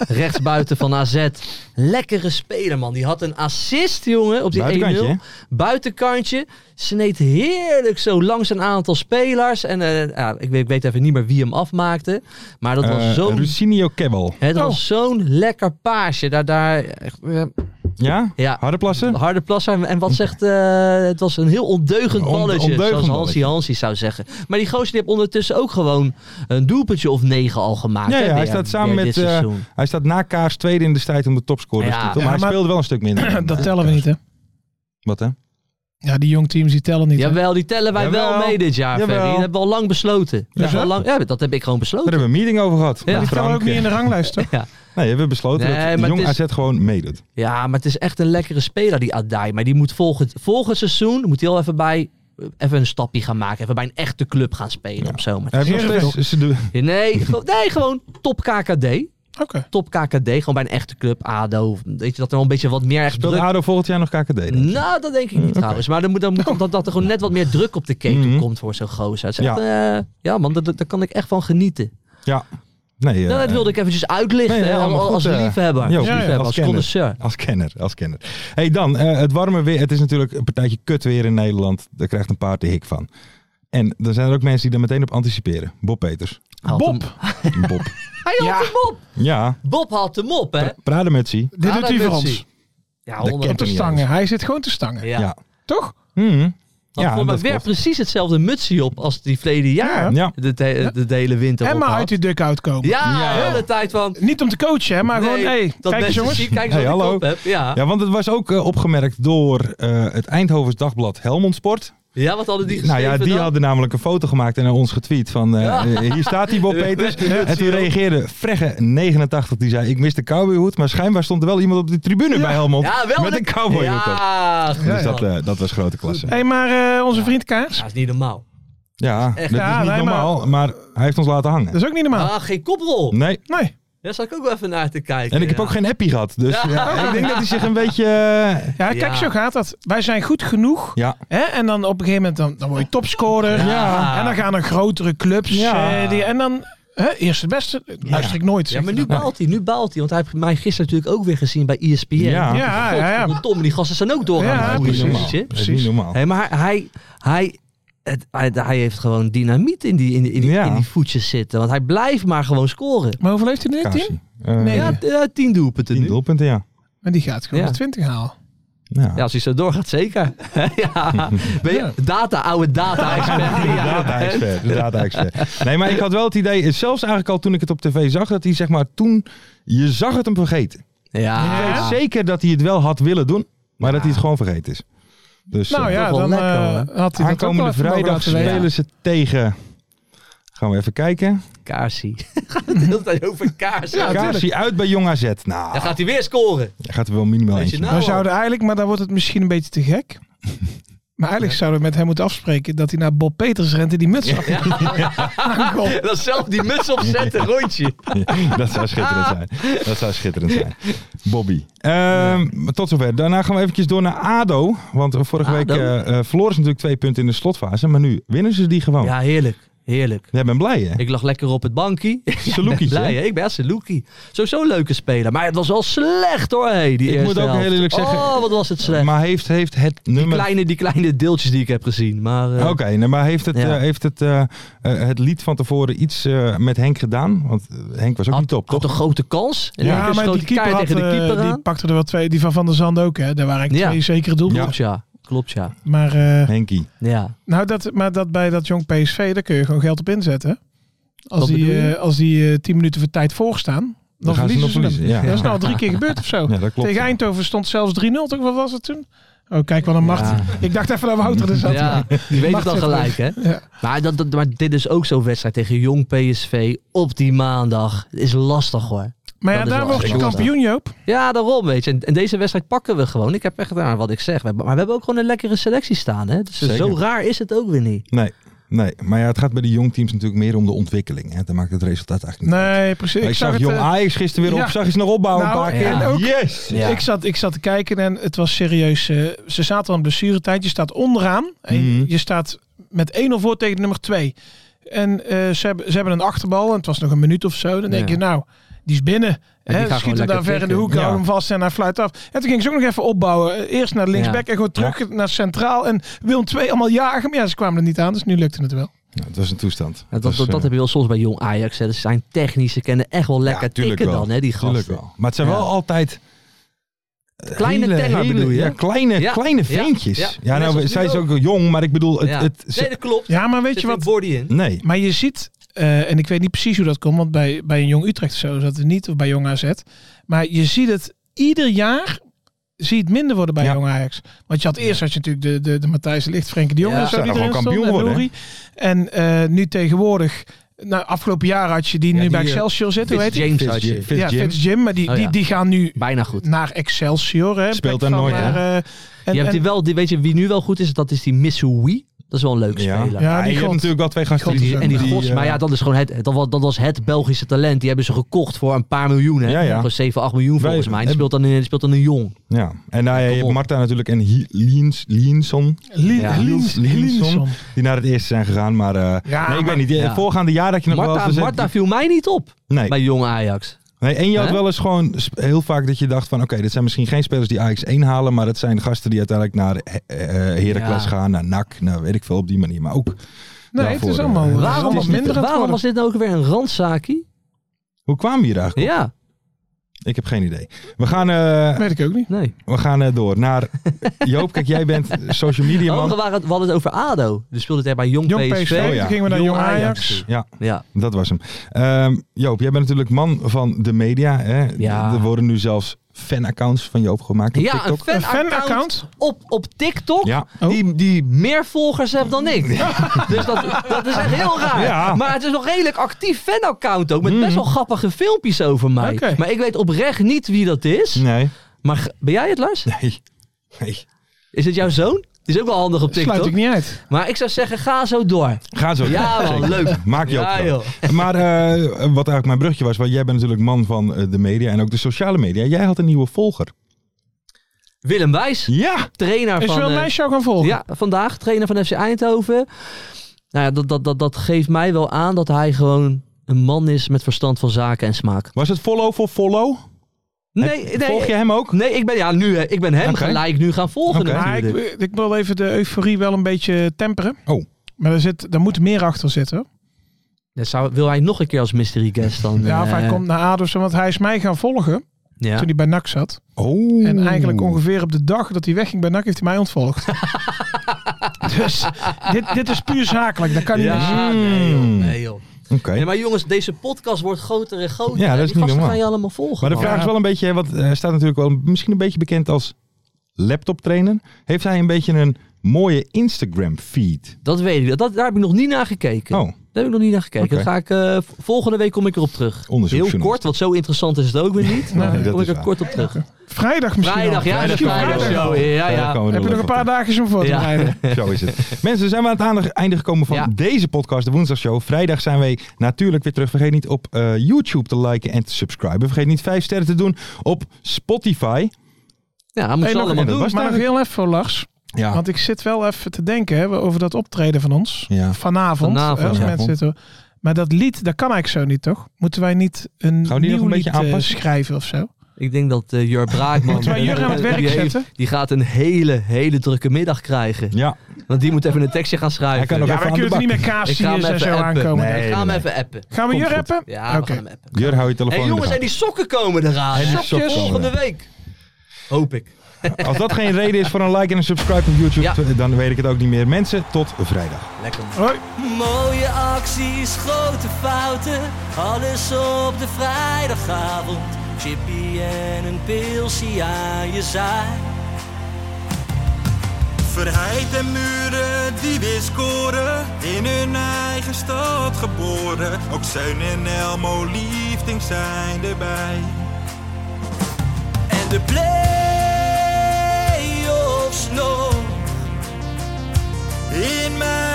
Rechtsbuiten van AZ. Lekkere speler, man. Die had een assist, jongen, op die 1-0. Buitenkantje. Sneed heerlijk zo langs een aantal spelers. En eh, ja, ik, weet, ik weet even niet meer wie hem afmaakte. Maar dat was Eh, zo'n... Rucinio Kebbel. Het Oh. was zo'n lekker paasje. Daar, daar, echt, Ja? ja, Harde plassen? harde plassen. En wat zegt, eh, het was een heel ondeugend On- balletje. ondeugend zoals Hansi balletje. Hansi zou zeggen. Maar die gozer die heeft ondertussen ook gewoon een doelpuntje of negen al gemaakt. Ja, hè, ja, hij staat samen met. eh, hij staat na Kaars tweede in de strijd om de topscorers. Ja. titel, maar Ja, hij maar- speelde wel een stuk minder. dat tellen we niet, hè? Wat hè? Ja, die jong teams die tellen niet. hè? Jawel, die tellen wij wel mee dit jaar, Jawel. Ferry. Dat hebben we al lang besloten. Dat hebben we al lang, ja, dat heb ik gewoon Daar besloten. hebben we een meeting over gehad. Ja. Die Frank. ook niet in de ranglijst, toch? Ja. Nee, we hebben besloten Nee, dat maar Jong is- AZ gewoon meedoet. ja, maar het is echt een lekkere speler, die Adai. Maar die moet volgend, volgend seizoen moet hij al even bij... Even een stapje gaan maken. Even bij een echte club gaan spelen. Zo. Heerlijk, steeds- ze doen- Nee, nee, gewoon top KKD. Oké. Top KKD, gewoon bij een echte club, ADO. Weet je, dat er wel een beetje wat meer echt Speelt druk... ADO volgend jaar nog KKD? denk? Nou, dat denk ik niet trouwens. Maar dan moet, dan moet dat, dat er gewoon net wat meer druk op de ketel Mhm. komt voor zo'n gozer. Echt, eh, ja man, daar kan ik echt van genieten. Ja. Nee, eh, nou, dat wilde ik eventjes uitlichten, nee, als, goed, als eh. liefhebber. Ja, als, ja, ja, liefhebber, als als kenner. connoisseur. Als kenner, als kenner. hey, dan, eh, het warme weer. Het is natuurlijk een partijtje kut weer in Nederland. Daar krijgt een paard de hik van. En er zijn er ook mensen die daar meteen op anticiperen. Bob Peters. Had Bob. hem- Bob. Hij had Ja. hem op. Ja, Bob had hem op, hè? praten met zie. Dit doet hij voor ons. Ja, Dat honderd kent Te niet stangen. Hij zit gewoon te stangen. Ja. Ja. Toch? Mhm. Had Ja, voor mij dat weer klopt. precies hetzelfde mutsje op als die verleden jaar. Ja. De, de, de, de hele winter En op maar uit die duck-out komen. Ja, Ja. de hele tijd van... Niet om te coachen, hè, maar nee, gewoon, hey, dat kijk eens mensen jongens. zien, kijk eens Hey, wat ik hallo. op heb. Ja. Ja, want het was ook eh, opgemerkt door eh, het Eindhovens Dagblad Helmond Sport. Ja, wat hadden die geschreven Nou ja, die dan? hadden namelijk een foto gemaakt en naar ons getweet van... eh, Ja. eh, hier staat die Bob Peters. En toen reageerde Fregge89. Die zei, ik mis de cowboyhoed. Maar schijnbaar stond er wel iemand op de tribune bij Helmond. Ja, wel met een- een cowboyhoed op. Ja, Dus goed. dat, eh, dat was grote klasse. Hé, maar eh, onze vriend Kaars, Dat is niet normaal. Ja, Echt? dat Ja, is niet maar- normaal. Maar hij heeft ons laten hangen. dat is ook niet normaal. Ah, geen koprol. Nee. Nee. Daar zat ik ook wel even naar te kijken. En ik heb ook geen appie gehad. Dus Ja. ja, ik denk dat hij zich een beetje... eh, Ja, kijk, Ja. zo gaat dat. Wij zijn goed genoeg. Ja. Hè? En dan op een gegeven moment dan, dan word je topscorer. Ja. En dan gaan er grotere clubs. Ja. eh, die, en dan hè, eerst het beste. Luister ik nooit. Ja, maar nu baalt hij, nu baalt hij. Want hij heeft mij gisteren natuurlijk ook weer gezien bij ESPN. Ja. Ja, ja, ja. Tom, die gasten zijn ook door Ja, aan het niet zo'n normaal. maar hij, hij, het, hij, hij heeft gewoon dynamiet in die, in, die- in, die, Ja. in die voetjes zitten. Want hij blijft maar gewoon scoren. Maar hoeveel heeft hij nu? Tien? Kaarsie. Eh, Nee. Ja, ja, tien doelpunten tien doelpunten, ja. Maar die gaat gewoon Ja. de 20 halen. Ja. Ja, als hij zo doorgaat, zeker. ja. Ben je data, oude data-expert. Data-expert. Nee, maar ik had wel het idee, zelfs eigenlijk al toen ik het op tv zag, dat hij zeg maar toen, je zag het hem vergeten. Ja. Ja. Ik weet zeker dat hij het wel had willen doen, maar dat hij het gewoon vergeten is. Dus Nou eh, ja, dan lekker, eh, had hij aankomende vrijdag spelen ze tegen, gaan we even kijken, Kaarsie. Gaat het de hele tijd over Kaarsie? Ja, Ja, Kaarsie uit bij Jong AZ. Nou, Dan gaat hij weer scoren. hij gaat er wel minimaal eentje nou? We zouden eigenlijk, maar dan wordt het misschien een beetje te gek. Maar eigenlijk zouden we met hem moeten afspreken dat hij naar Bob Peters rent en die muts af. aankomt. Dan zelf die muts opzetten, rondje. dat zou schitterend zijn. Dat zou schitterend zijn. Bobby. Ehm, tot zover. Daarna gaan we eventjes door naar ADO. Want vorige week ADO. eh, eh, verloren ze natuurlijk twee punten in de slotfase. Maar nu winnen ze die gewoon. Ja, heerlijk. Heerlijk. Jij bent blij hè? Ik lag lekker op het bankje. Ik ben Salukietje, blij, hè? Ik ben Saluki. Sowieso een leuke speler. Maar het was wel slecht hoor, hey, die Ik eerste moet ook helft. heel eerlijk zeggen- Oh, wat was het slecht. Maar heeft, heeft het die, nummer... kleine, die kleine deeltjes die ik heb gezien. Maar, eh, Oké, nee, maar heeft het, Ja. eh, heeft het, eh, het lied van tevoren iets eh, met Henk gedaan? Want Henk was ook niet top, had toch? een grote kans. En Ja, maar die keeper, had, tegen de keeper die pakte er wel twee. Die van Van der Zand ook, hè. Daar waren eigenlijk Ja. twee zekere doelpunten. Ja. Klopt ja. Maar, eh, Henkie. Ja. nou, dat, maar dat bij dat jong PSV, daar kun je gewoon geld op inzetten. Als Wat die, eh, als die eh, tien minuten voor tijd voorstaan, dan, ze verliezen nog ze, verliezen, ja. Dat is nou drie keer gebeurd of zo. Ja, dat klopt. Tegen Eindhoven stond zelfs 3-0, toch? Wat was het toen? Oh, kijk wat een macht. Ja. Ik dacht even dat Wouter er zat. Ja, die weet het al gelijk, hè? Ja. Maar, dat, dat, maar dit is ook zo'n wedstrijd tegen jong PSV op die maandag. Het is lastig hoor. Maar ja, daar word je kampioen, Joop. Ja, daarom weet je. En, en deze wedstrijd pakken we gewoon. Ik heb echt aan wat ik zeg. Maar we hebben ook gewoon een lekkere selectie staan. Hè? Dus Zeker. zo raar is het ook weer niet. Nee, nee. Maar ja, het gaat bij de jongteams natuurlijk meer om de ontwikkeling. Hè. Dan maakt het resultaat eigenlijk niet uit. Nee, precies. Maar ik zag Jong eh, Ajax gisteren weer ja. op. Zag je ze nog opbouwen Nou, een paar keer? ook- yes! Ja. Ik, zat, ik zat te kijken en het was serieus. eh, ze zaten al een blessuretijd. Je staat onderaan. En Mhm. je staat met 1-0 voor tegen nummer 2. En eh, ze, hebben, ze hebben een achterbal. En het was nog een minuut of zo. Dan denk Ja. je, nou, die is binnen. die Hè, schiet hem daar ver in de hoek, hou hem vast en hij fluit af. En toen ging ze ook nog even opbouwen. Eerst naar linksback en gewoon terug naar centraal. En Willem 2 allemaal jagen. Maar ja, ze kwamen er niet aan, dus nu lukte het wel. Ja, het was een toestand. Ja, dat, dat, dat eh, heb je wel soms bij jong Ajax. Hè. Ze zijn technisch. Ze kennen echt wel lekker tuurlijk tikken wel. dan, hè, die Tuurlijk gasten. wel. Maar het zijn Ja. wel altijd... eh, Kleine tenger bedoel je, Ja, kleine, Ja. kleine Ja. ventjes. Ja. Ja, nou, zij is ook. jong, maar ik bedoel... Het, Ja. het, Nee, dat klopt. Ja, maar weet Zit je wat? body in. nee. Maar je ziet, eh, en ik weet niet precies hoe dat komt, want bij, bij een jong Utrecht zo zat het niet, of bij jong AZ. Maar je ziet het ieder jaar, zie je het minder worden bij Ja. jong Ajax. Want je had eerst had je natuurlijk de, de, de Matthijs de Ligt, Frenkie de Jong Ja. en zo die gewoon erin kampioen stond, worden. En eh, nu tegenwoordig, nou, afgelopen jaar had je die Ja, nu die, bij eh, Excelsior zitten, Fitz die? James had je. Fitz ja, Jim. Fitz Jim, maar die, Oh, die, ja. die gaan nu Bijna goed. naar Excelsior. Hè, Speelt daar nooit, hè? en, je hebt en- die wel, die, weet je wie nu wel goed is? Dat is die Missouri. Dat is wel een leuke Ja. speler. Ja, Ja, die je hebt natuurlijk wel twee gasten God die... En die wel. gods, eh, maar ja, dat is gewoon het, dat was, dat was het Belgische talent. Die hebben ze gekocht voor een paar miljoen. Hè? Ja, ja. Voor 7, 8 miljoen Wij- volgens mij. Die en- speelt dan in, die speelt dan een jong. Ja, en nou, ja, je hebt. Marta natuurlijk en Lienson, Lienson, die naar het eerste zijn gegaan. Maar eh, Ja, nee, ik weet niet. ja. Het voorgaande jaar dat je nog wel Marta, gezegd- Marta viel mij niet op Nee. bij jong Ajax. Nee, en je had Hè? wel eens gewoon sp- heel vaak dat je dacht van... Oké, dit zijn misschien geen spelers die Ajax 1 halen... maar het zijn gasten die uiteindelijk naar eh, eh, Heracles Ja. gaan, naar NAC, naar weet ik veel op die manier. Maar ook Nee, het daarvoor, is eh, allemaal, het is Waarom, allemaal was dit, minder aan het waarom worden. was dit nou ook weer een randzaakie? Hoe kwamen we hier eigenlijk op? Ja, Ik heb geen idee. We gaan, eh, Weet ik ook niet. nee. we gaan eh, door naar... Joop, kijk, jij bent social media Oh, man. we, waren, het- we hadden het over ADO. Dus speelde hij bij jong, Jong PSV. PSV, Oh, ja. toen gingen we naar Jong Ajax. Ja, Ja, dat was hem. Ehm, Joop, jij bent natuurlijk man van de media. Hè? Ja. Er worden nu zelfs fanaccounts van Joop gemaakt op Ja, een TikTok. fan-account op, op TikTok. Ja. Die, die meer volgers heeft dan ik. dus dat, dat is echt heel raar. Ja. Maar het is nog redelijk actief fan-account ook. Met best wel grappige filmpjes over mij. Oké. Maar ik weet oprecht niet wie dat is. Nee. Maar ben jij het, Lars? Nee. nee. Is het jouw zoon? Die is ook wel handig op TikTok. Sluit ik niet uit. Maar ik zou zeggen, ga zo door. Ga zo. Ja, man, Zeker. leuk. Maak je Ja, ook. Maar eh, wat eigenlijk mijn brugje was, want jij bent natuurlijk man van eh, de media en ook de sociale media. Jij had een nieuwe volger. Willem Wijs, Ja. trainer Is van... een eh, meisje jou gaan volgen? Ja, vandaag trainer van FC Eindhoven. Nou ja, dat, dat, dat, dat geeft mij wel aan dat hij gewoon een man is met verstand van zaken en smaak. Was het follow voor follow? Nee, Heb- nee. Volg je hem ook? Nee, ik ben, ja, nu, eh, ik ben hem gelijk nu gaan volgen. Maar ik, ik wil even de euforie wel een beetje temperen. Oh. Maar er, zit, er moet meer achter zitten. Ja, zou, wil hij nog een keer als mystery guest dan? Ja, of hij eh, komt naar ADO, of zo, want hij is mij gaan volgen ja. toen hij bij NAC zat. Oh. En eigenlijk ongeveer op de dag dat hij wegging bij NAC heeft hij mij ontvolgd. dus dit, dit is puur zakelijk, dat kan niet. Ja, nee joh. Nee, joh. Oké. Nee, maar jongens, deze podcast wordt groter en groter. Ja, dat is Die niet gasten normaal. gaan je allemaal volgen. Maar de man. vraag is wel een beetje, hè, want eh, hij staat natuurlijk wel misschien een beetje bekend als laptop trainer. Heeft hij een beetje een mooie Instagram feed? Dat weet ik. Dat, daar heb ik nog niet naar gekeken. Oh. Daar heb ik nog niet naar gekeken. Dan ga ik, eh, volgende week kom ik erop terug. Heel kort, want zo interessant is het ook weer niet. Nee, Dan dat kom ik er waar. kort op terug. Vrijdag misschien Vrijdag, al. ja, Vrijdag de. Ja, ja. Heb je nog een paar dagen om voor te Ja. Zo is het. Mensen, zijn we aan het einde- gekomen van Ja. deze podcast, de Woensdagshow. Vrijdag zijn wij natuurlijk weer terug. Vergeet niet op eh, YouTube te liken en te subscriben. Vergeet niet vijf sterren te doen op Spotify. Ja, moet nog, allemaal doen. was maar nog heel even voor Lars. Ja. Want ik zit wel even te denken hè, over dat optreden van ons. Ja. Vanavond. Vanavond, hè, als ja. mensen zitten. Maar dat lied, dat kan eigenlijk zo niet, toch? Moeten wij niet een Gaan we die nog nieuw een lied eh, aanpassen? schrijven of zo? Ik denk dat eh Jur Braakman... Moeten wij Jur aan het werk die, heeft- zetten? die gaat een hele, hele drukke middag krijgen. Ja. Want die moet even een tekstje gaan schrijven. Hij kan nog Ja, even aan kunnen de het niet hem Casius en even zo appen. aankomen. Nee, ik ga hem nee, even appen. Gaan we goed. rappen? Ja, we Oké. gaan hem appen. Jur, hou je telefoon Hey de jongens, en die sokken komen eraan. En Sokjes volgende week. Hoop ik. Als dat geen reden is voor een like en een subscribe op YouTube, Ja. dan weet ik het ook niet meer. Mensen, tot vrijdag. Lekker. Hoi. Mooie acties, grote fouten, alles op de vrijdagavond. Chippy en een pilsie aan je zaai. Verheid en muren die weer scoren, in hun eigen stad geboren. Ook Zeun en Elmo liefding zijn erbij. En de play-offs In mij.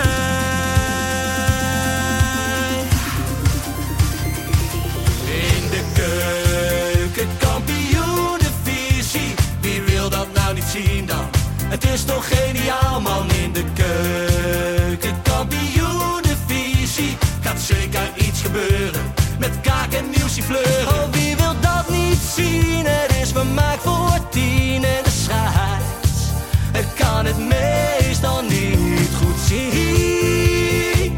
in de keuken, kampioenenvisie. Wie wil dat nou niet zien dan? Het is toch geniaal man in de keuken, kampioenenvisie. Gaat zeker iets gebeuren met kaak en nieuwsie fleuren. Oh, wie wil dat niet zien? Het is vermaakt voor tien en de scheids. Ik kan het meestal niet goed zien.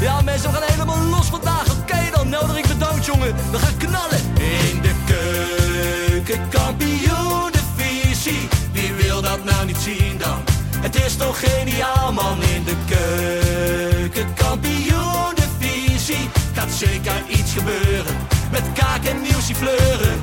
ja, mensen, gaan helemaal los vandaag. Oké, dan nodig ik bedankt, jongen. We gaan knallen. In de keuken, kampioen, de visie. Wie wil dat nou niet zien dan? Het is toch geniaal, man. In de keuken, kampioen, de visie. Gaat zeker iets gebeuren. Met kaak en nieuwsie fleuren.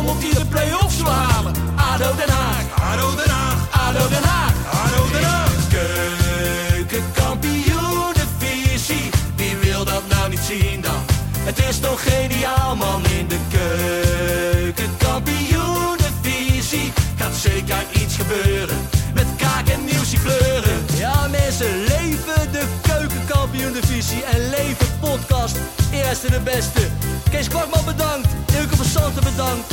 Helmond die de play-offs wil halen. ADO Den Haag, Haro Den Haag, ADO Den Haag. Haro Den Haag. Keukenkampioenenvisie, wie wil dat nou niet zien dan? Het is toch geniaal man in de keukenkampioenenvisie. Gaat zeker iets gebeuren, met kaak en nieuwsie fleuren. Ja mensen, leven de keukenkampioenenvisie en leven podcast. Eerste de beste. Kees Kwakman bedankt, Ilke van Santen bedankt,